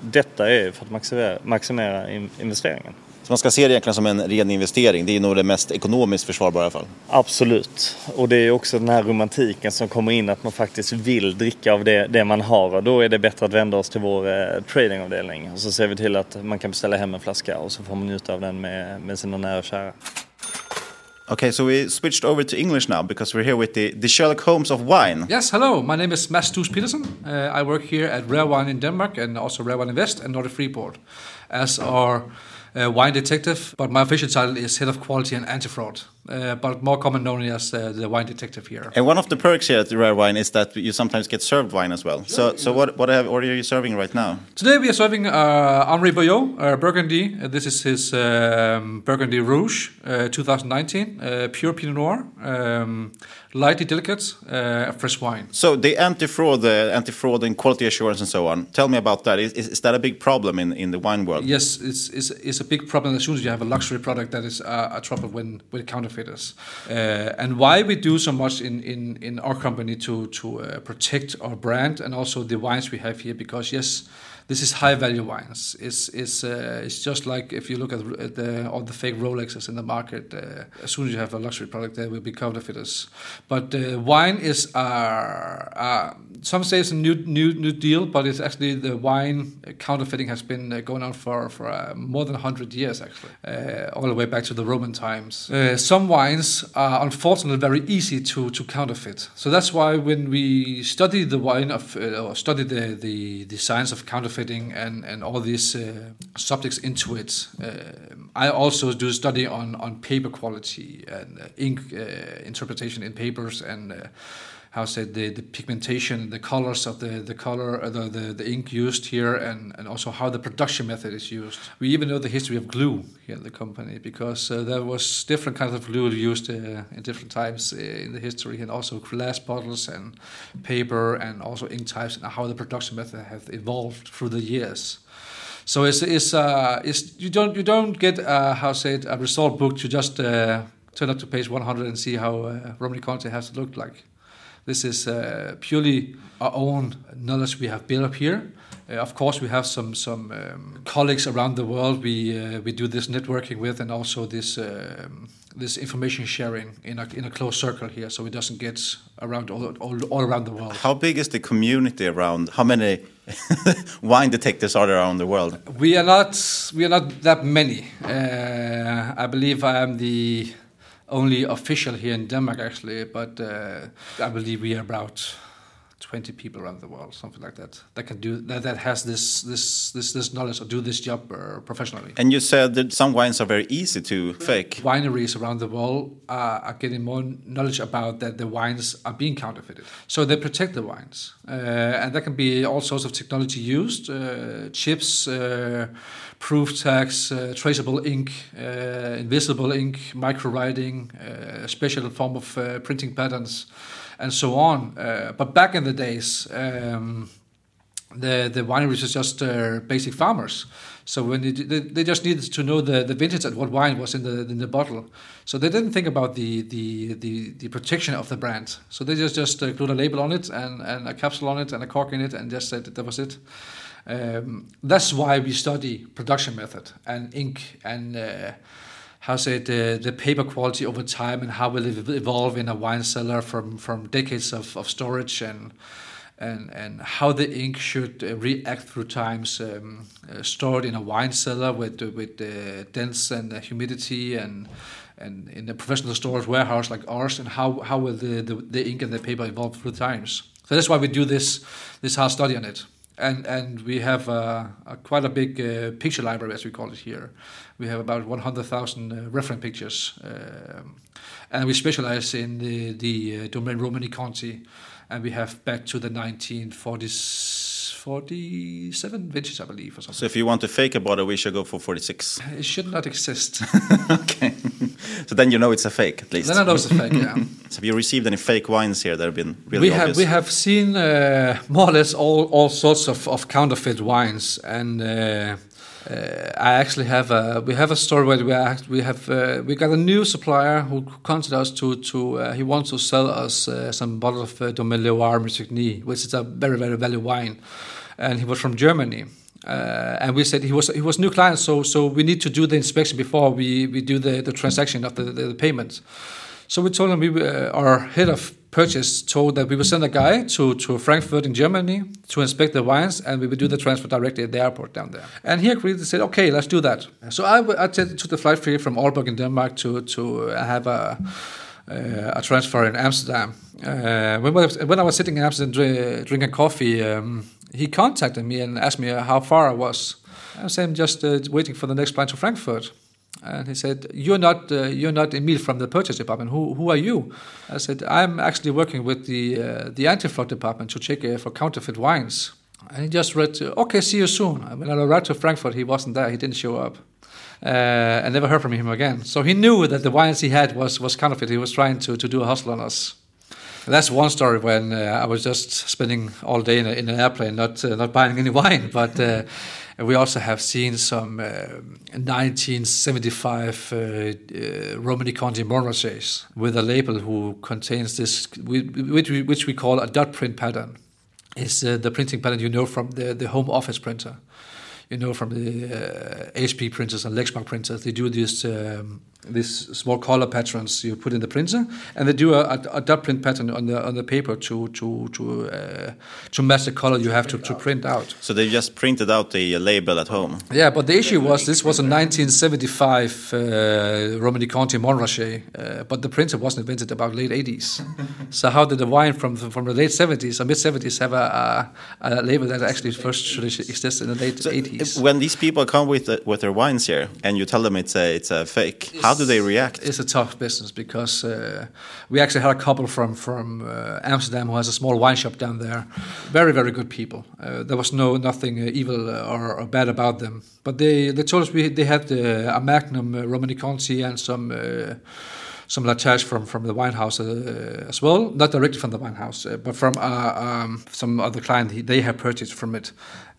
Detta är för att maximera, maximera investeringen. Så man ska se det egentligen som en ren investering. Det är nog det mest ekonomiskt försvarbara i alla fall. Absolut. Och det är också den här romantiken som kommer in att man faktiskt vill dricka av det, det man har. Och då är det bättre att vända oss till vår eh, tradingavdelning. Och så ser vi till att man kan beställa hem en flaska och så får man njuta av den med, med sina nära och kära. Okay, so we switched over to English now because we're here with the, the Sherlock Holmes of wine. Yes, hello. My name is Mads Stus Peterson. Uh, I work here at Rare Wine in Denmark and also Rare Wine Invest and Nordic Freeport as our uh, wine detective, but my official title is head of quality and anti-fraud, uh, but more common known as uh, the wine detective here. And one of the perks here at the Rare Wine is that you sometimes get served wine as well. so, so what what, are you serving right now? Today we are serving uh, Henri Boyot, uh, Burgundy. Uh, this is his um, Burgundy Rouge, 2019, pure Pinot Noir. Um, lightly delicate, uh, fresh wine. So the anti-fraud, the anti-fraud and quality assurance and so on. Tell me about that. Is, is, that a big problem in, in the wine world? Yes, it's, it's, it's a big problem as soon as you have a luxury product that is uh, a trouble when with counterfeiters. Uh, and why we do so much in, in, in our company to to uh, protect our brand and also the wines we have here because yes this is high value wines. It's it's uh, it's just like if you look at, the all the fake Rolexes in the market. Uh, as soon as you have a luxury product, there will be counterfeiters. But uh, wine is uh, uh, some say it's a new new new deal, but it's actually the wine counterfeiting has been uh, going on for for more than hundred years actually, all the way back to the Roman times. some wines are unfortunately very easy to to counterfeit. So that's why when we study the wine of or study the the the science of counterfeit and, and all these uh, subjects into it. Uh, I also do study on, on paper quality and uh, ink uh, interpretation in papers and uh, how say the, the pigmentation, the colors of the the color, uh, the, the, the ink used here, and, and also how the production method is used. We even know the history of glue here in the company because uh, there was different kinds of glue used uh, in different times in the history, and also glass bottles and paper, and also ink types, and how the production method has evolved through the years. So it's it's, uh, it's you don't you don't get uh, how say it a result book to just uh, turn up to page 100 and see how uh, Romney Conte has to look like. This is uh, purely our own knowledge we have built up here. Uh, of course, we have some some um, colleagues around the world we uh, we do this networking with, and also this um, this information sharing in a in a close circle here, so it doesn't get around all, all, all around the world. How big is the community around? How many wine detectors are there around the world? We are not we are not that many. Uh, I believe I am the only official here in Denmark actually, but uh, I believe we are about 20 people around the world, something like that, that can do that, that has this this this this knowledge or do this job uh, professionally. And you said that some wines are very easy to fake. Wineries around the world are, are getting more knowledge about that the wines are being counterfeited, so they protect the wines, uh, and there can be all sorts of technology used, uh, chips. Uh, proof tags, uh, traceable ink, uh, invisible ink, micro writing, a special form of printing patterns, and so on. Uh, but back in the days, um, the the wineries were just uh, basic farmers. So when they, they, they, just needed to know the, the vintage and what wine was in the in the bottle. So they didn't think about the the, the, the protection of the brand. So they just just uh, glued a label on it and, and a capsule on it and a cork in it and just said that, that was it. Um, that's why we study production method and ink and uh, how it the the paper quality over time and how will it evolve in a wine cellar from from decades of, of storage and and and how the ink should uh, react through times um, uh, stored in a wine cellar with with uh, dense and humidity and and in a professional storage warehouse like ours and how how will the, the, the ink and the paper evolve through times. So that's why we do this this hard study on it and and we have a, quite a big uh, picture library as we call it here. We have about 100,000 uh, reference pictures, um, and we specialize in the the uh, domain Romani Conti, and we have back to the 1940s. 47 vintage, I believe, or something. So if you want to fake a bottle, we should go for 46. It should not exist. okay. So then you know it's a fake at least. Then I know it's a fake. Yeah. so have you received any fake wines here that have been really we have obvious? we have seen uh, more or less all, all sorts of, of counterfeit wines, and uh, uh, I actually have a we have a story where we act, we have uh, we got a new supplier who contacted us to to uh, he wants to sell us uh, some bottle of uh, Domaine Loire Musigny, which is a very very valuable wine, and he was from Germany. Uh, and we said he was he was new client, so so we need to do the inspection before we, we do the, the transaction of the, the, the payment. So we told him we uh, our head of purchase told that we would send a guy to, to Frankfurt in Germany to inspect the wines, and we would do the transfer directly at the airport down there. And he agreed. and said, "Okay, let's do that." So I, I took the flight free from Aalborg in Denmark to to have a uh, a transfer in Amsterdam. Uh, when, I was, when I was sitting in Amsterdam dri- drinking coffee, um, he contacted me and asked me how far I was. I said, "I'm just uh, waiting for the next flight to Frankfurt." And he said, "You're not uh, you're not Emil from the purchase department. Who who are you?" I said, "I'm actually working with the uh, the anti-fraud department to check uh, for counterfeit wines." And he just read, "Okay, see you soon." When I arrived to Frankfurt, he wasn't there. He didn't show up. Uh, I never heard from him again. So he knew that the wines he had was was counterfeit. He was trying to, to do a hustle on us. That's one story when uh, I was just spending all day in, a, in an airplane, not uh, not buying any wine. But uh, we also have seen some uh, 1975 uh, uh, Romani Conti Montrachet with a label who contains this, which we, which we call a dot print pattern. It's uh, the printing pattern you know from the, the home office printer you know, from the uh, HP printers and Lexmark printers, they do this. um, these small color patterns you put in the printer, and they do a, a, a dot print pattern on the on the paper to to to uh, to match the color you have to, to print out. So they just printed out the label at home. Yeah, but the issue was this was a 1975 uh, Romani Conti Montrachet, uh, but the printer wasn't invented about late 80s. so how did the wine from from the late 70s or mid 70s have a, a, a label that actually first existed in the late 80s? When these people come with the, with their wines here, and you tell them it's a it's a fake, how do they react? It's a tough business because uh, we actually had a couple from from uh, Amsterdam who has a small wine shop down there. Very very good people. Uh, there was no nothing evil or, or, bad about them. But they they told us we they had a Magnum Romani Conti and some some latage from from the wine house uh, as well, not directly from the wine house, uh, but from uh, um, some other client he, they have purchased from it,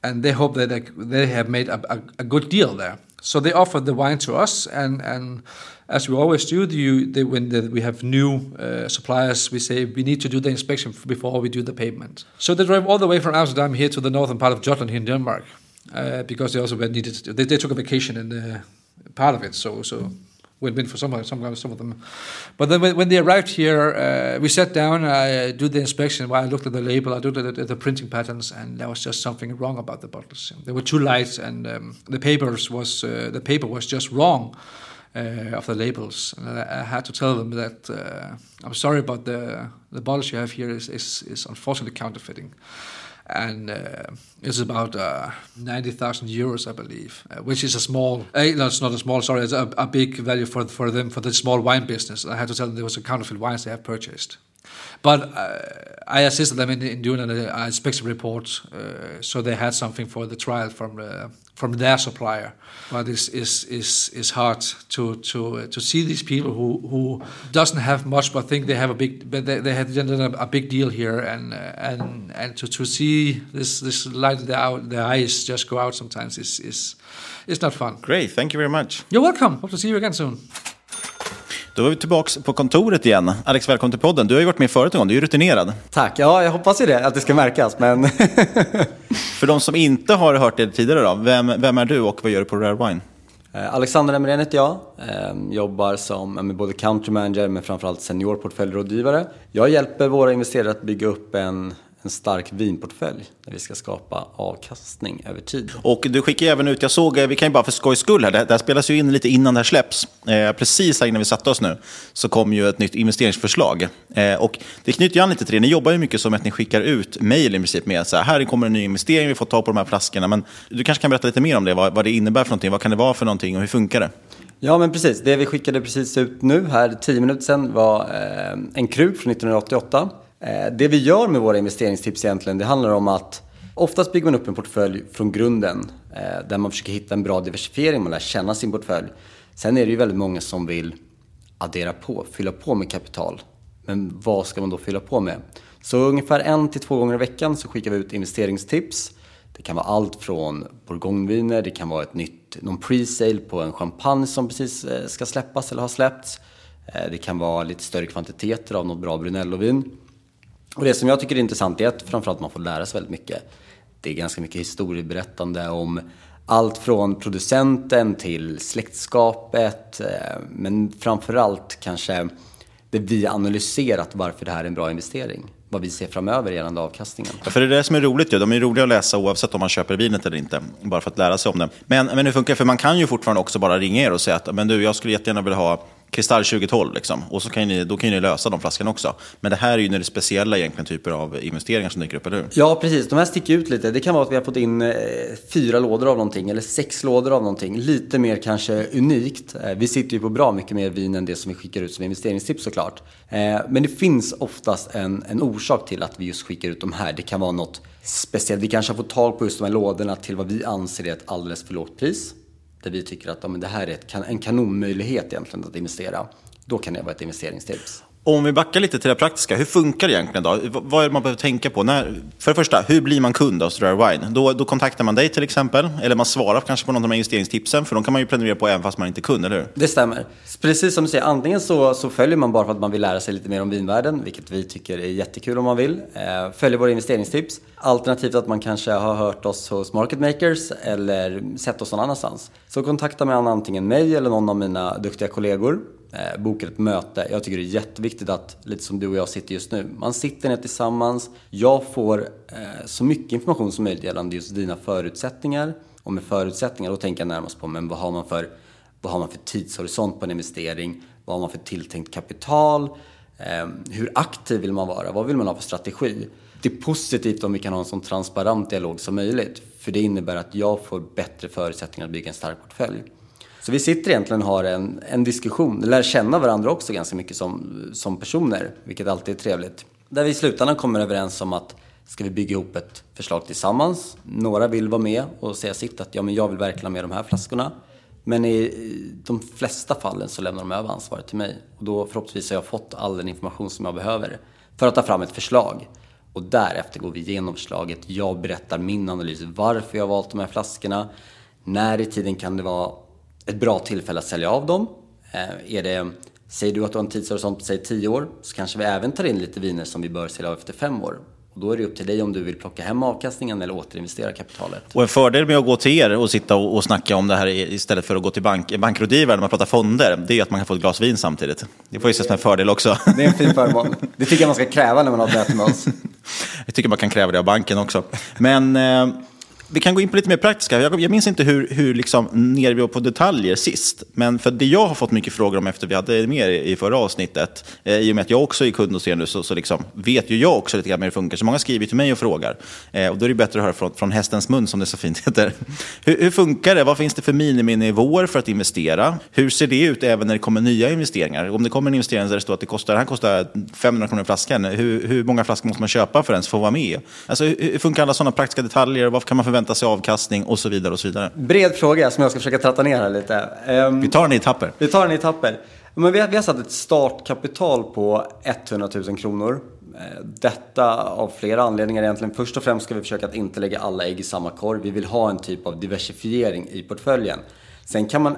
and they hope that they, they have made a, a, a, good deal there. So they offered the wine to us, and and as we always do, the, they, when the, we have new uh, suppliers, we say we need to do the inspection before we do the payment. So they drove all the way from Amsterdam here to the northern part of Jutland here in Denmark, uh, because they also needed to, they, they took a vacation in the part of it. So so win-win for some, some, some of them. But then when, they arrived here, uh, we sat down, I did the inspection, I looked at the label, I looked at the, the, printing patterns, and there was just something wrong about the bottles. They were too light, and um, the papers was uh, the paper was just wrong. Uh, of the labels, and I, I, had to tell them that uh, I'm sorry, but the the bottles you have here is is, is unfortunately counterfeiting and uh, it's about uh, 90,000 euros, I believe, uh, which is a small, uh, no, it's not a small, sorry, it's a, a, big value for, for them, for the small wine business. I had to tell them there was a counterfeit wines they have purchased. But uh, I assisted them in, in doing an uh, inspection report, so they had something for the trial from from their supplier. But it's, it's, it's, it's hard to, to, uh, to see these people who, who doesn't have much but think they have a big, but they, they had done a, big deal here. And, uh, and, and to, to see this, this light their, their eyes just go out sometimes is, is, is not fun. Great, thank you very much. You're welcome. Hope to see you again soon. Då är vi tillbaka på kontoret igen. Alex, välkommen till podden. Du har ju varit med förut en gång, du är ju rutinerad. Tack, ja jag hoppas ju det, att det ska märkas. Men... För de som inte har hört det tidigare då, vem, vem är du och vad gör du på Rare Wine? Alexander Emrén heter jag. Jobbar som både country manager men framförallt senior portföljrådgivare. Jag hjälper våra investerare att bygga upp en en stark vinportfölj där vi ska skapa avkastning över tid. Och du skickar även ut, jag såg, vi kan ju bara för skojs skull här, det, det här spelas ju in lite innan det här släpps. Eh, precis här innan vi satte oss nu så kom ju ett nytt investeringsförslag. Eh, och det knyter ju an lite till det, ni jobbar ju mycket som att ni skickar ut mejl i princip med så här, här kommer en ny investering, vi får ta på de här flaskorna. Men du kanske kan berätta lite mer om det, vad, vad det innebär för någonting, vad kan det vara för någonting och hur funkar det? Ja men precis, det vi skickade precis ut nu här tio minuter sedan var eh, en kruk från 1988 Eh, Eh, det vi gör med våra investeringstips egentligen, det handlar om att oftast bygger man upp en portfölj från grunden eh, där man försöker hitta en bra diversifiering, man lär känna sin portfölj. Sen är det ju väldigt många som vill addera på, fylla på med kapital. Men vad ska man då fylla på med? Så ungefär en till två gånger i veckan så skickar vi ut investeringstips. Det kan vara allt från bourgogneviner, det kan vara ett nytt, någon pre-sale på en champagne som precis eh, ska släppas eller har släppts. Det kan vara lite större kvantiteter av något bra Brunello-vin. Och det som jag tycker är intressant är att framförallt man får lära sig väldigt mycket. Det är ganska mycket historieberättande om allt från producenten till släktskapet. Eh, men framförallt kanske det vi analyserat varför det här är en bra investering. Vad vi ser framöver gällande avkastningen. Ja, för det är det som är roligt Ja. De är roliga att läsa oavsett om man köper vinet eller inte. Bara för att lära sig om det. Men, men hur funkar det? För man kan ju fortfarande också bara ringa er och säga att men du, jag skulle jättegärna vilja ha Kristall 2012, liksom. och så kan ni, då kan ni lösa de flaskorna också. Men det här är ju när det är speciella egentligen typer av investeringar som dyker upp, eller hur? Ja, precis. De här sticker ut lite. Det kan vara att vi har fått in eh, fyra lådor av någonting, eller sex lådor av någonting. Lite mer kanske unikt. Eh, vi sitter ju på bra mycket mer vin än det som vi skickar ut som investeringstips såklart. Eh, men det finns oftast en, en orsak till att vi just skickar ut de här. Det kan vara något speciellt. Vi kanske har fått tag på just de här lådorna till vad vi anser är ett alldeles för lågt pris där vi tycker att ja, men det här är ett, en kanonmöjlighet egentligen att investera, då kan det vara ett investeringstips. Om vi backar lite till det praktiska, hur funkar det egentligen då? Vad är det man behöver tänka på? När, för det första, hur blir man kund av Rare Wine? Då, då kontaktar man dig till exempel, eller man svarar kanske på någon av de här investeringstipsen, för de kan man ju prenumerera på även fast man inte är kund, eller hur? Det stämmer. Precis som du säger, antingen så, så följer man bara för att man vill lära sig lite mer om vinvärlden, vilket vi tycker är jättekul om man vill. Eh, följer våra investeringstips. Alternativt att man kanske har hört oss hos Market Makers eller sett oss någon annanstans. Så kontakta man antingen mig eller någon av mina duktiga kollegor eh, bokar ett möte. Jag tycker det är jätteviktigt att, lite som du och jag sitter just nu, man sitter ner tillsammans. Jag får eh, så mycket information som möjligt gällande just dina förutsättningar. Och med förutsättningar, då tänker jag närmast på men vad har man för, vad har man för tidshorisont på en investering? Vad har man för tilltänkt kapital? Eh, hur aktiv vill man vara? Vad vill man ha för strategi? Det är positivt om vi kan ha en så transparent dialog som möjligt. För det innebär att jag får bättre förutsättningar att bygga en stark portfölj. Så vi sitter egentligen och har en, en diskussion, lär känna varandra också ganska mycket som, som personer, vilket alltid är trevligt. Där vi i slutändan kommer överens om att ska vi bygga ihop ett förslag tillsammans. Några vill vara med och säga sitt att ja, men jag vill verkligen ha med de här flaskorna. Men i de flesta fallen så lämnar de över ansvaret till mig. Och då förhoppningsvis har jag fått all den information som jag behöver för att ta fram ett förslag. Och därefter går vi igenom förslaget. Jag berättar min analys, varför jag har valt de här flaskorna. När i tiden kan det vara ett bra tillfälle att sälja av dem. Eh, är det, säger du att du har en tidshorisont på säg 10 år så kanske vi även tar in lite viner som vi bör sälja av efter 5 år. Och då är det upp till dig om du vill plocka hem avkastningen eller återinvestera kapitalet. Och en fördel med att gå till er och sitta och, och snacka om det här istället för att gå till bank, bankrådgivare när man pratar fonder, det är att man kan få ett glas vin samtidigt. Det får ju ses som en fördel också. Det är en fin förmån. Det tycker jag man ska kräva när man har ett möte med oss. Jag tycker man kan kräva det av banken också. Men... Eh, vi kan gå in på lite mer praktiska. Jag, jag minns inte hur, hur liksom ner vi var på detaljer sist. Men för det jag har fått mycket frågor om efter vi hade med i förra avsnittet, eh, i och med att jag också är kund hos er nu, så, så liksom vet ju jag också lite grann hur det funkar. Så många skriver till mig och frågar. Eh, och då är det bättre att höra från, från hästens mun, som det så fint heter. Hur, hur funkar det? Vad finns det för miniminivåer för att investera? Hur ser det ut även när det kommer nya investeringar? Om det kommer en investering där det står att det kostar, den här kostar 500 kronor flaskan, hur, hur många flaskor måste man köpa för att ens få vara med? Alltså, hur, hur funkar alla sådana praktiska detaljer? Vad kan man förvänta förvänta sig avkastning och så vidare. och så vidare. Bred fråga som jag ska försöka tratta ner här lite. Um, vi tar den i etapper. Vi tar den i etapper. Men vi, har, vi har satt ett startkapital på 100 000 kronor. Eh, detta av flera anledningar egentligen. Först och främst ska vi försöka att inte lägga alla ägg i samma korg. Vi vill ha en typ av diversifiering i portföljen. Sen kan man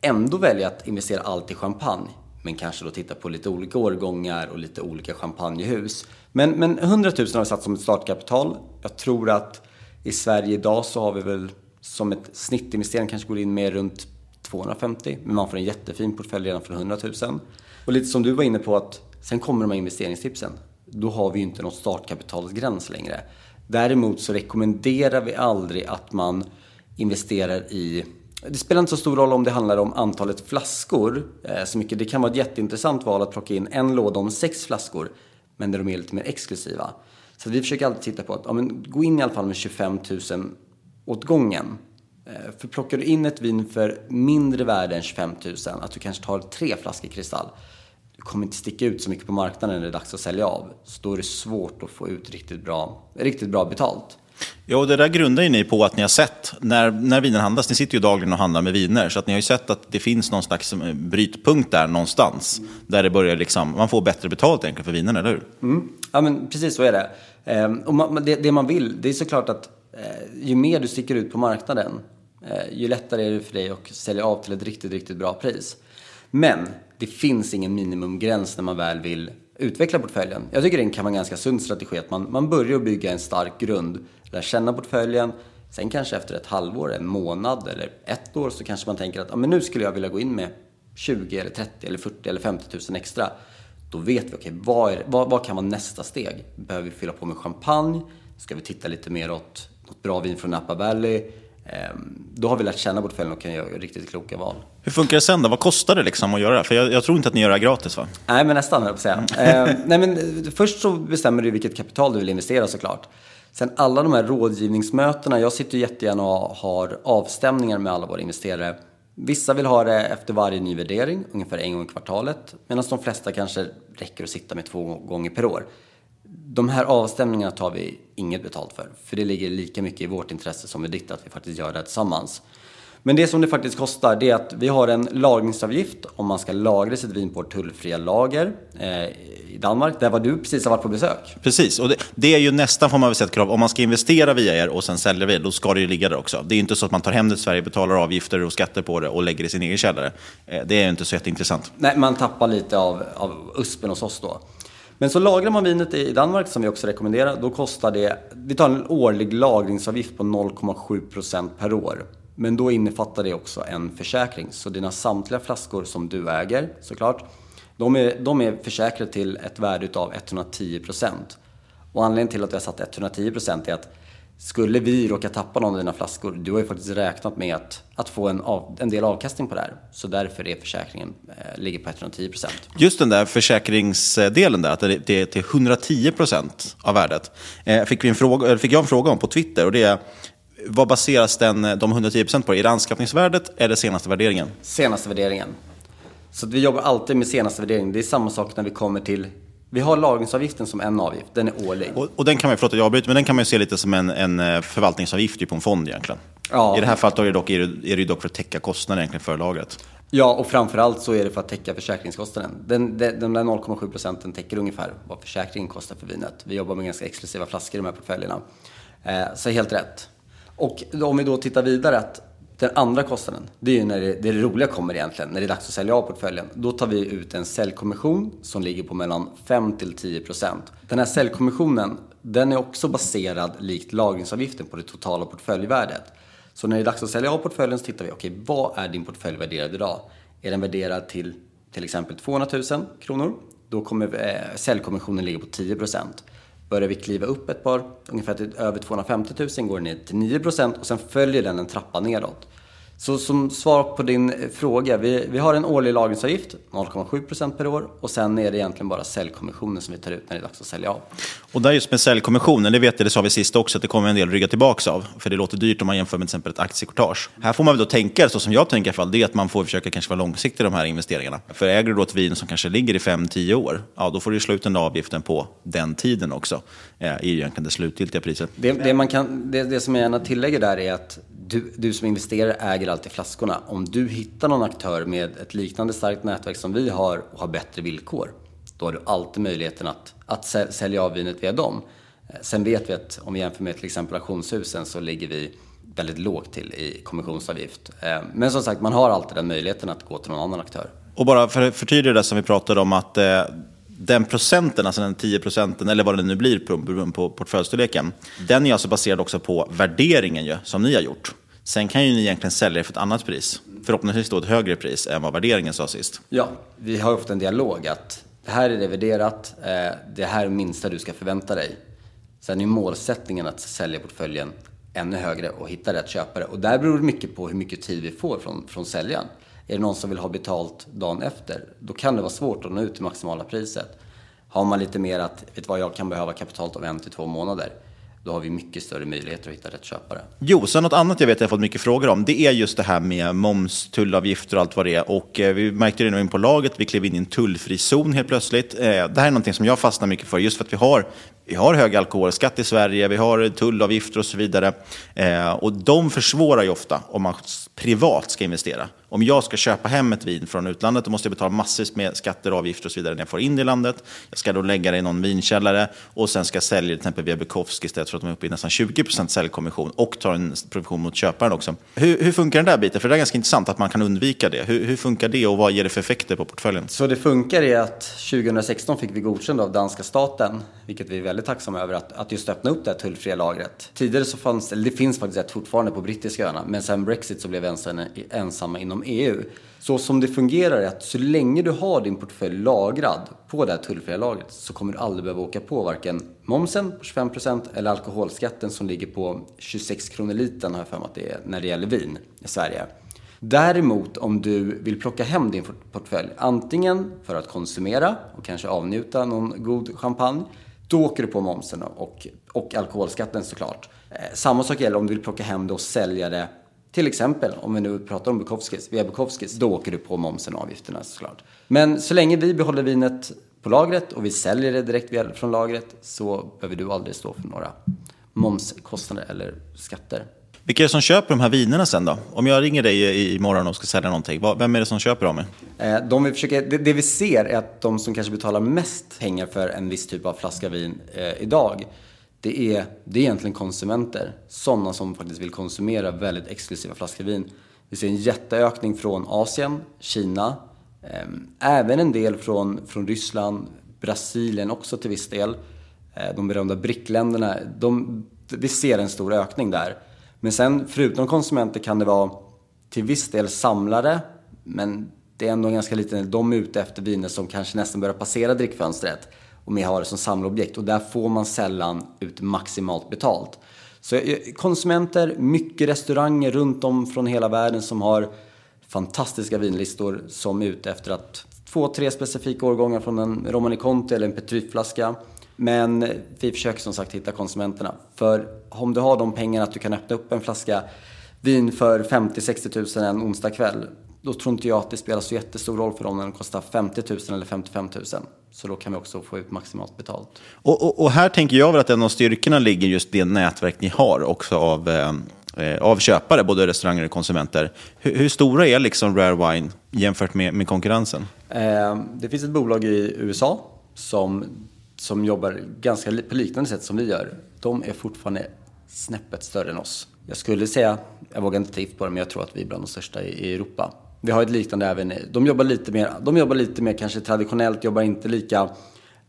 ändå välja att investera allt i champagne. Men kanske då titta på lite olika årgångar och lite olika champagnehus. Men, men 100 000 har vi satt som ett startkapital. Jag tror att i Sverige idag så har vi väl som ett snittinvestering kanske går in med runt 250 men man får en jättefin portfölj redan från 100 000. Och lite som du var inne på att sen kommer de här investeringstipsen. Då har vi ju inte något startkapitalsgräns längre. Däremot så rekommenderar vi aldrig att man investerar i det spelar inte så stor roll om det handlar om antalet flaskor eh, så mycket. Det kan vara ett jätteintressant val att plocka in en låda om sex flaskor men där de är lite mer exklusiva. Så vi försöker alltid titta på att ja, men gå in i alla fall med 25 000 åt gången. För plockar du in ett vin för mindre värde än 25 000, att du kanske tar tre flaskor kristall, du kommer inte sticka ut så mycket på marknaden när det är dags att sälja av. Så då är det svårt att få ut riktigt bra, riktigt bra betalt. Ja, och det där grundar ju ni på att ni har sett, när, när vinen handlas, ni sitter ju dagligen och handlar med viner, så att ni har ju sett att det finns någon slags eh, brytpunkt där någonstans, där det börjar liksom, man får bättre betalt egentligen för vinerna, eller hur? Mm. Ja, men precis så är det. Ehm, och man, det, det man vill, det är såklart att eh, ju mer du sticker ut på marknaden, eh, ju lättare är det för dig att sälja av till ett riktigt, riktigt bra pris. Men det finns ingen minimumgräns när man väl vill utveckla portföljen. Jag tycker det kan vara en ganska sund strategi att man, man börjar bygga en stark grund, lär känna portföljen, sen kanske efter ett halvår, en månad eller ett år så kanske man tänker att ah, men nu skulle jag vilja gå in med 20 eller 30 eller 40 eller 50 000 extra. Då vet vi, okej, okay, vad, vad, vad, kan vara nästa steg? Behöver vi fylla på med champagne? Ska vi titta lite mer åt något bra vin från Napa Valley? Ehm, då har vi lärt känna portföljen och kan göra riktigt kloka val. Hur funkar det sen då? Vad kostar det liksom att göra det? För jag, jag tror inte att ni gör det gratis va? Nej, men nästan höll jag på att säga. eh, nej, men först så bestämmer du vilket kapital du vill investera såklart. Sen alla de här rådgivningsmötena, jag sitter ju jättegärna och har avstämningar med alla våra investerare. Vissa vill ha det efter varje ny värdering, ungefär en gång i kvartalet. Medan de flesta kanske räcker att sitta med två gånger per år. De här avstämningarna tar vi inget betalt för. För det ligger lika mycket i vårt intresse som i ditt att vi faktiskt gör det tillsammans. Men det som det faktiskt kostar det är att vi har en lagringsavgift om man ska lagra sitt vin på tullfria lager eh, i Danmark. Där var du precis har varit på besök. Precis, och det, det är ju nästan får man väl säga ett krav. Om man ska investera via er och sen sälja via då ska det ju ligga där också. Det är inte så att man tar hem det till Sverige, betalar avgifter och skatter på det och lägger det i sin egen källare. Eh, det är ju inte så jätteintressant. Nej, man tappar lite av, av uspen hos oss då. Men så lagrar man vinet i Danmark, som vi också rekommenderar, då kostar det, vi tar en årlig lagringsavgift på 0,7% per år. Men då innefattar det också en försäkring. Så dina samtliga flaskor som du äger, såklart, de är, de är försäkrade till ett värde av 110%. Och anledningen till att vi har satt 110% är att skulle vi råka tappa någon av dina flaskor, du har ju faktiskt räknat med att, att få en, av, en del avkastning på det här. Så därför är försäkringen eh, ligger på 110% Just den där försäkringsdelen där, att det är till 110% av värdet, eh, fick, vi en fråga, fick jag en fråga om på Twitter. och det är vad baseras den, de 110% på? Är det anskaffningsvärdet eller senaste värderingen? Senaste värderingen. Så vi jobbar alltid med senaste värderingen. Det är samma sak när vi kommer till vi har lagringsavgiften som en avgift, den är årlig. Och, och den kan man, förlåt jag avbryter, men den kan man se lite som en, en eh, förvaltningsavgift på en fond egentligen. Ja. I det här fallet är det, dock, är det dock för att täcka kostnaden egentligen för lagret. Ja, och framförallt så är det för att täcka försäkringskostnaden. Den, den, den där 0,7 procenten täcker ungefär vad försäkringen kostar för vinet. Vi jobbar med ganska exklusiva flaskor i de här portföljerna. Eh, så helt rätt. Och om vi då tittar vidare att den andra kostnaden, det är ju när det, det roliga kommer egentligen, när det är dags att sälja av portföljen. Då tar vi ut en säljkommission som ligger på mellan 5 till 10 procent. Den här säljkommissionen, den är också baserad likt lagringsavgiften på det totala portföljvärdet. Så när det är dags att sälja av portföljen så tittar vi, okej, okay, vad är din portfölj värderad idag? Är den värderad till till exempel 200 000 kronor? Då kommer eh, säljkommissionen ligga på 10 procent. Börjar vi kliva upp ett par, ungefär till över 250 000 går den ner till 9% och sen följer den en trappa nedåt. Så som svar på din fråga, vi, vi har en årlig lagringsavgift, 0,7% per år och sen är det egentligen bara säljkommissionen som vi tar ut när det är dags att sälja av. Och där just med säljkommissionen, det vet jag, det sa vi sist också, att det kommer en del rygga tillbaka av. För det låter dyrt om man jämför med till exempel ett aktiekortage. Här får man väl då tänka, så som jag tänker i alla fall, det är att man får försöka kanske vara långsiktig i de här investeringarna. För äger du då ett vin som kanske ligger i 5-10 år, ja då får du slå ut den där avgiften på den tiden också. Eh, är egentligen det slutgiltiga priset. Det, det, man kan, det, det som jag gärna tillägger där är att du, du som investerare äger alltid flaskorna. Om du hittar någon aktör med ett liknande starkt nätverk som vi har och har bättre villkor, då har du alltid möjligheten att, att sälja av vinet via dem. Eh, sen vet vi att om vi jämför med till exempel auktionshusen så ligger vi väldigt lågt till i kommissionsavgift. Eh, men som sagt, man har alltid den möjligheten att gå till någon annan aktör. Och bara för att förtydliga det som vi pratade om, att eh, den procenten, alltså den 10 procenten, eller vad det nu blir beroende på portföljstorleken, den är alltså baserad också på värderingen ju, som ni har gjort. Sen kan ju ni egentligen sälja det för ett annat pris. Förhoppningsvis då ett högre pris än vad värderingen sa sist. Ja, vi har ofta en dialog att det här är det värderat, eh, det här är det minsta du ska förvänta dig. Sen är målsättningen att sälja portföljen ännu högre och hitta rätt köpare. Och där beror det mycket på hur mycket tid vi får från, från säljaren. Är det någon som vill ha betalt dagen efter, då kan det vara svårt att nå ut till maximala priset. Har man lite mer att, vet du vad, jag kan behöva kapitalet om en till två månader då har vi mycket större möjligheter att hitta rätt köpare. Jo, sen något annat jag vet att jag fått mycket frågor om, det är just det här med moms, tullavgifter och allt vad det är. Och eh, vi märkte det nu in på laget, vi klev in i en tullfri zon helt plötsligt. Eh, det här är någonting som jag fastnar mycket för, just för att vi har vi har hög alkoholskatt i Sverige, vi har tullavgifter och så vidare. Eh, och de försvårar ju ofta om man privat ska investera. Om jag ska köpa hem ett vin från utlandet då måste jag betala massvis med skatter, avgifter och så vidare när jag får in det i landet. Jag ska då lägga det i någon vinkällare och sen ska jag sälja det till exempel via Bukowski istället för att de är uppe i nästan 20% säljkommission och tar en provision mot köparen också. Hur, hur, funkar den där biten? För det är ganska intressant att man kan undvika det. Hur, hur funkar det och vad ger det för effekter på portföljen? Så det funkar är att 2016 fick vi godkänd av danska staten, vilket vi är väldigt väldigt tacksamma över, att, att just öppna upp det här tullfria lagret. Tidigare så fanns det, det finns faktiskt ett fortfarande på brittiska öarna, men sen Brexit så blev vi ensamma inom EU. Så som det fungerar är att så länge du har din portfölj lagrad på det här tullfria lagret så kommer du aldrig behöva åka på varken momsen på 25% eller alkoholskatten som ligger på 26 kronor litern har jag för mig att det är när det gäller vin i Sverige. Däremot om du vill plocka hem din portfölj, antingen för att konsumera och kanske avnjuta någon god champagne, då åker du på momsen och, och alkoholskatten såklart. Eh, samma sak gäller om du vill plocka hem det och sälja det till exempel, om vi nu pratar om Bukowskis, via Bukowskis, då åker du på momsen och avgifterna såklart. Men så länge vi behåller vinet på lagret och vi säljer det direkt från lagret så behöver du aldrig stå för några momskostnader eller skatter. Vilka är det som köper de här vinerna sen då? Om jag ringer dig imorgon och ska sälja någonting, vem är det som köper dem? Eh, de vi försöker, det, det, vi ser är att de som kanske betalar mest pengar för en viss typ av flaska vin eh, idag, det är, det är egentligen konsumenter. Sådana som faktiskt vill konsumera väldigt exklusiva flaskor vin. Vi ser en jätteökning från Asien, Kina, eh, även en del från, från Ryssland, Brasilien också till viss del. Eh, de berömda BRIC-länderna, vi ser en stor ökning där. Men sen förutom konsumenter kan det vara till viss del samlare, men det är ändå en ganska liten De är ute efter viner som kanske nästan börjar passera drickfönstret och mer har det som samlarobjekt och där får man sällan ut maximalt betalt. Så eh, konsumenter, mycket restauranger runt om från hela världen som har fantastiska vinlistor som är ute efter att två, tre specifika årgångar från en Romani Conti eller en Petriflaska. Men vi försöker som sagt hitta konsumenterna. För om du har de pengarna att du kan öppna upp en flaska vin för 50-60 000 en onsdag kväll då tror inte jag att det spelar så jättestor roll för dem när den kostar 50 000 eller 55 000. Så då kan vi också få ut maximalt betalt. Och, och, och här tänker jag väl att en av styrkorna ligger just det nätverk ni har också av, eh, av köpare, både restauranger och konsumenter. Hur, hur, stora är liksom Rare Wine jämfört med, med konkurrensen? Eh, det finns ett bolag i USA som, som jobbar ganska på liknande sätt som vi gör. De är fortfarande snäppet större än oss. Jag skulle säga, jag vågar inte ta på det, men jag tror att vi är bland de största i, Europa. Vi har ett liknande även, de jobbar lite mer, de jobbar lite mer kanske traditionellt, jobbar inte lika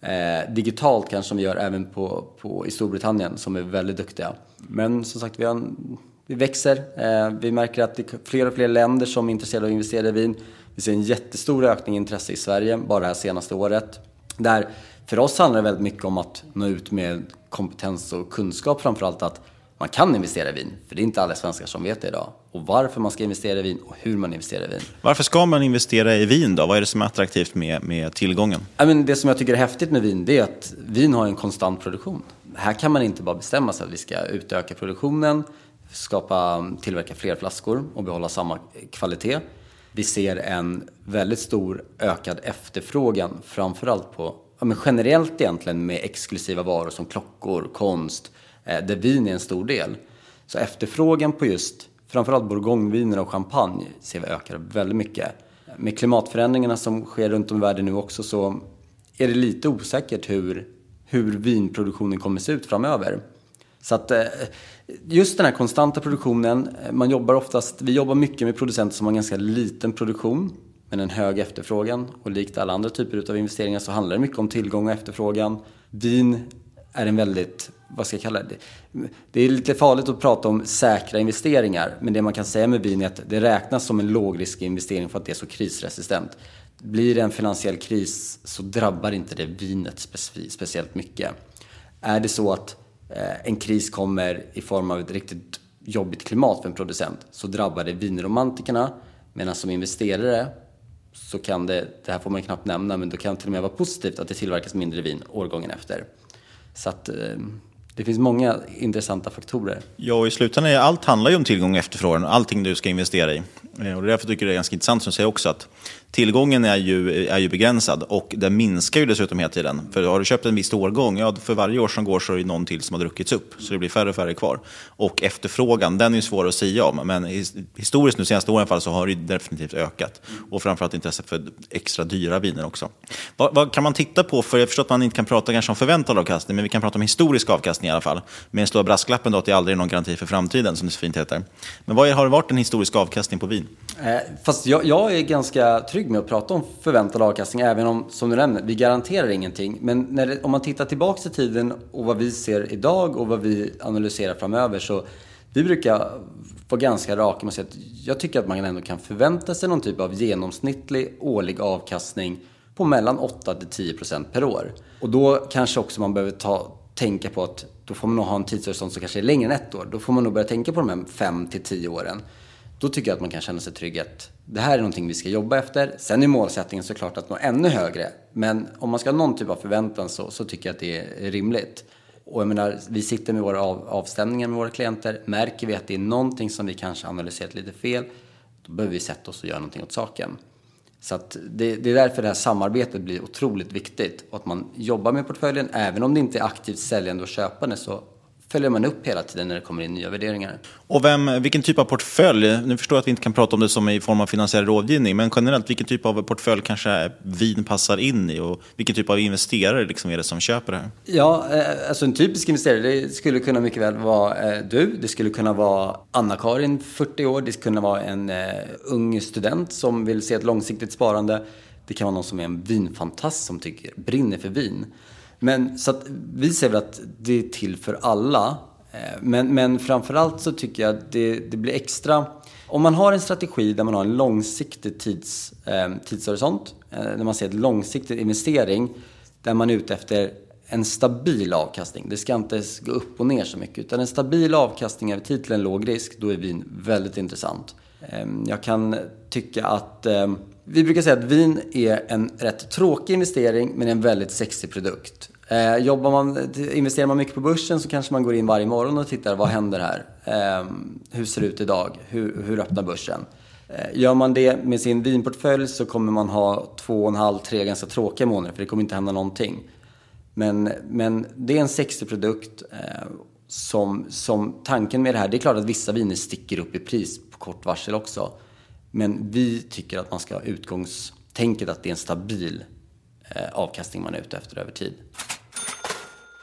eh, digitalt kanske som vi gör även på, på, i Storbritannien som är väldigt duktiga. Men som sagt, vi, har en, vi växer. Eh, vi märker att det är fler och fler länder som är intresserade av att investera i vin. Vi ser en jättestor ökning i intresse i Sverige bara det här senaste året. Där för oss handlar det väldigt mycket om att nå ut med kompetens och kunskap framförallt att man kan investera i vin, för det är inte alla svenskar som vet det idag. Och varför man ska investera i vin och hur man investerar i vin. Varför ska man investera i vin då? Vad är det som är attraktivt med, med tillgången? I men det som jag tycker är häftigt med vin, det är att vin har en konstant produktion. Här kan man inte bara bestämma sig att vi ska utöka produktionen, skapa, tillverka fler flaskor och behålla samma kvalitet. Vi ser en väldigt stor ökad efterfrågan, framförallt på, ja, men generellt egentligen med exklusiva varor som klockor, konst, Eh, där vin är en stor del. Så efterfrågan på just framförallt bourgogneviner och champagne ser vi ökar väldigt mycket. Med klimatförändringarna som sker runt om i världen nu också så är det lite osäkert hur, hur vinproduktionen kommer se ut framöver. Så att eh, just den här konstanta produktionen, eh, man jobbar oftast, vi jobbar mycket med producenter som har en ganska liten produktion men en hög efterfrågan och likt alla andra typer av investeringar så handlar det mycket om tillgång och efterfrågan. Vin är en väldigt vad ska jag kalla det? Det är lite farligt att prata om säkra investeringar, men det man kan säga med vin är att det räknas som en lågriskinvestering för att det är så krisresistent. Blir det en finansiell kris så drabbar inte det vinet speciellt mycket. Är det så att eh, en kris kommer i form av ett riktigt jobbigt klimat för en producent så drabbar det vinromantikerna, medan som investerare så kan det, det här får man knappt nämna, men det kan till och med vara positivt att det tillverkas mindre vin årgången efter. Så att eh, det finns många intressanta faktorer. Ja, och i slutändan allt handlar ju om tillgång och efterfrågan, allting du ska investera i. Eh, och det är därför tycker jag det är ganska intressant som du säger också att tillgången är ju, är ju begränsad och den minskar ju dessutom hela tiden. För har du köpt en viss årgång, ja, för varje år som går så är det någon till som har druckits upp. Så det blir färre och färre kvar. Och efterfrågan, den är ju svår att säga om. Men historiskt nu senaste åren fall så har det definitivt ökat. Och framförallt intresset för extra dyra viner också. Vad, vad, kan man titta på? För jag förstår att man inte kan prata kanske om förväntad avkastning, men vi kan prata om historisk avkastning i alla fall. Med den stora brasklappen då att det aldrig är någon garanti för framtiden, som det så fint heter. Men vad är, har det varit en historisk avkastning på vin? Eh, fast jag, jag, är ganska trygg med att prata om förväntad avkastning, även om, som du nämner, vi garanterar ingenting. Men det, om man tittar tillbaka i tiden och vad vi ser idag och vad vi analyserar framöver så vi brukar vara ganska raka med att säga att jag tycker att man ändå kan förvänta sig någon typ av genomsnittlig årlig avkastning på mellan 8 till 10 procent per år. Och då kanske också man behöver ta, tänka på att då får man nog ha en tidshorisont som kanske är längre än ett år. Då får man nog börja tänka på de här 5 till 10 åren. Då tycker jag att man kan känna sig trygg att det här är någonting vi ska jobba efter. Sen är målsättningen såklart att nå ännu högre. Men om man ska ha någon typ av förväntan så, så tycker jag att det är rimligt. Och jag menar, vi sitter med våra av, avstämningar med våra klienter. Märker vi att det är någonting som vi kanske analyserat lite fel, då behöver vi sätta oss och göra någonting åt saken. Så att det, det, är därför det här samarbetet blir otroligt viktigt. Och att man jobbar med portföljen, även om det inte är aktivt säljande och köpande, så följer man upp hela tiden när det kommer in nya värderingar. Och vem, vilken typ av portfölj, nu förstår jag att vi inte kan prata om det som i form av finansiell rådgivning, men generellt vilken typ av portfölj kanske vin passar in i och vilken typ av investerare liksom är det som köper det här? Ja, eh, alltså en typisk investerare, skulle kunna mycket väl vara eh, du, det skulle kunna vara Anna-Karin, 40 år, det skulle kunna vara en uh, ung student som vill se ett långsiktigt sparande. Det kan vara någon som är en vinfantast som tycker, brinner för vin. Men så att vi ser väl att det är till för alla. Eh, men, men framförallt så tycker jag att det, det blir extra... Om man har en strategi där man har en långsiktig tids, eh, tidshorisont, eh, när man ser en långsiktig investering, där man är ute efter en stabil avkastning. Det ska inte gå upp och ner så mycket. Utan en stabil avkastning över tid till en låg risk, då är vin väldigt intressant. Eh, jag kan tycka att eh, vi brukar säga att vin är en rätt tråkig investering men en väldigt sexig produkt. Eh, jobbar man, investerar man mycket på börsen så kanske man går in varje morgon och tittar vad händer här? Eh, hur ser det ut idag? Hur, hur öppnar börsen? Eh, gör man det med sin vinportfölj så kommer man ha två och en halv, tre ganska tråkiga månader för det kommer inte hända någonting. Men, men det är en sexig produkt eh, som, som tanken med det här, det är klart att vissa viner sticker upp i pris på kort varsel också. Men vi tycker att man ska ha utgångstänket att det är en stabil eh, avkastning man är ute efter över tid.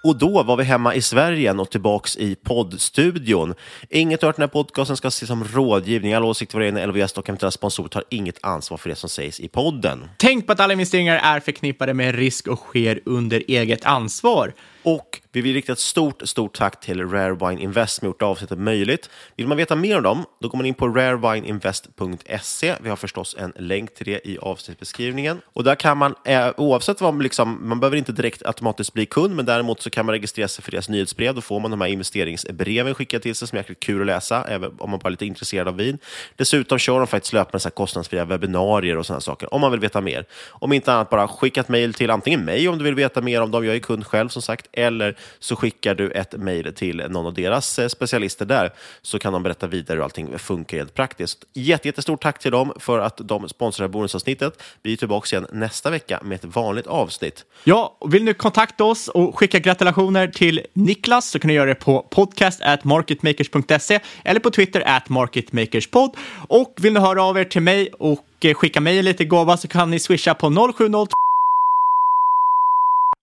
Och då var vi hemma i Sverige och tillbaks i poddstudion. Inget hört den här podcasten ska ses som rådgivning. Alla åsikter var egna LVS och eventuella sponsorer tar inget ansvar för det som sägs i podden. Tänk på att alla investeringar är förknippade med risk och sker under eget ansvar. Och vi vill rikta ett stort, stort tack till Rare Wine Invest som gjort avsnittet möjligt. Vill man veta mer om dem, då går man in på rarewineinvest.se. Vi har förstås en länk till det i avsnittsbeskrivningen. Och där kan man, eh, oavsett vad, liksom, man behöver inte direkt automatiskt bli kund, men däremot så kan man registrera sig för deras nyhetsbrev. Då får man de här investeringsbreven skickade till sig som är jäkligt kul att läsa, även om man bara är lite intresserad av vin. Dessutom kör de faktiskt löpande så här kostnadsfria webbinarier och sådana saker, om man vill veta mer. Om inte annat, bara skicka ett mejl till antingen mig om du vill veta mer om dem, jag är kund själv som sagt, eller så skickar du ett mejl till någon av deras eh, specialister där, så kan de berätta vidare hur allting funkar helt praktiskt. Jätte, jättestort tack till dem för att de sponsrar bonusavsnittet. Vi är tillbaka igen nästa vecka med ett vanligt avsnitt. Ja, vill ni kontakta oss och skicka gratulationer till Niklas så kan ni göra det på podcast at marketmakers.se eller på Twitter at marketmakerspod. Och vill ni höra av er till mig och eh, skicka mig lite gåva så kan ni swisha på 070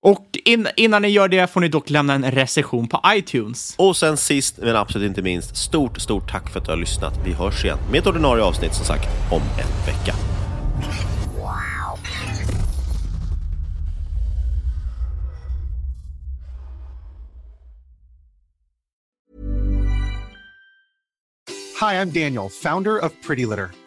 och in, innan ni gör det får ni dock lämna en recension på iTunes. Och sen sist men absolut inte minst, stort, stort tack för att du har lyssnat. Vi hörs igen med ett ordinarie avsnitt som sagt om en vecka. Hi, I'm Daniel, founder of Pretty Litter.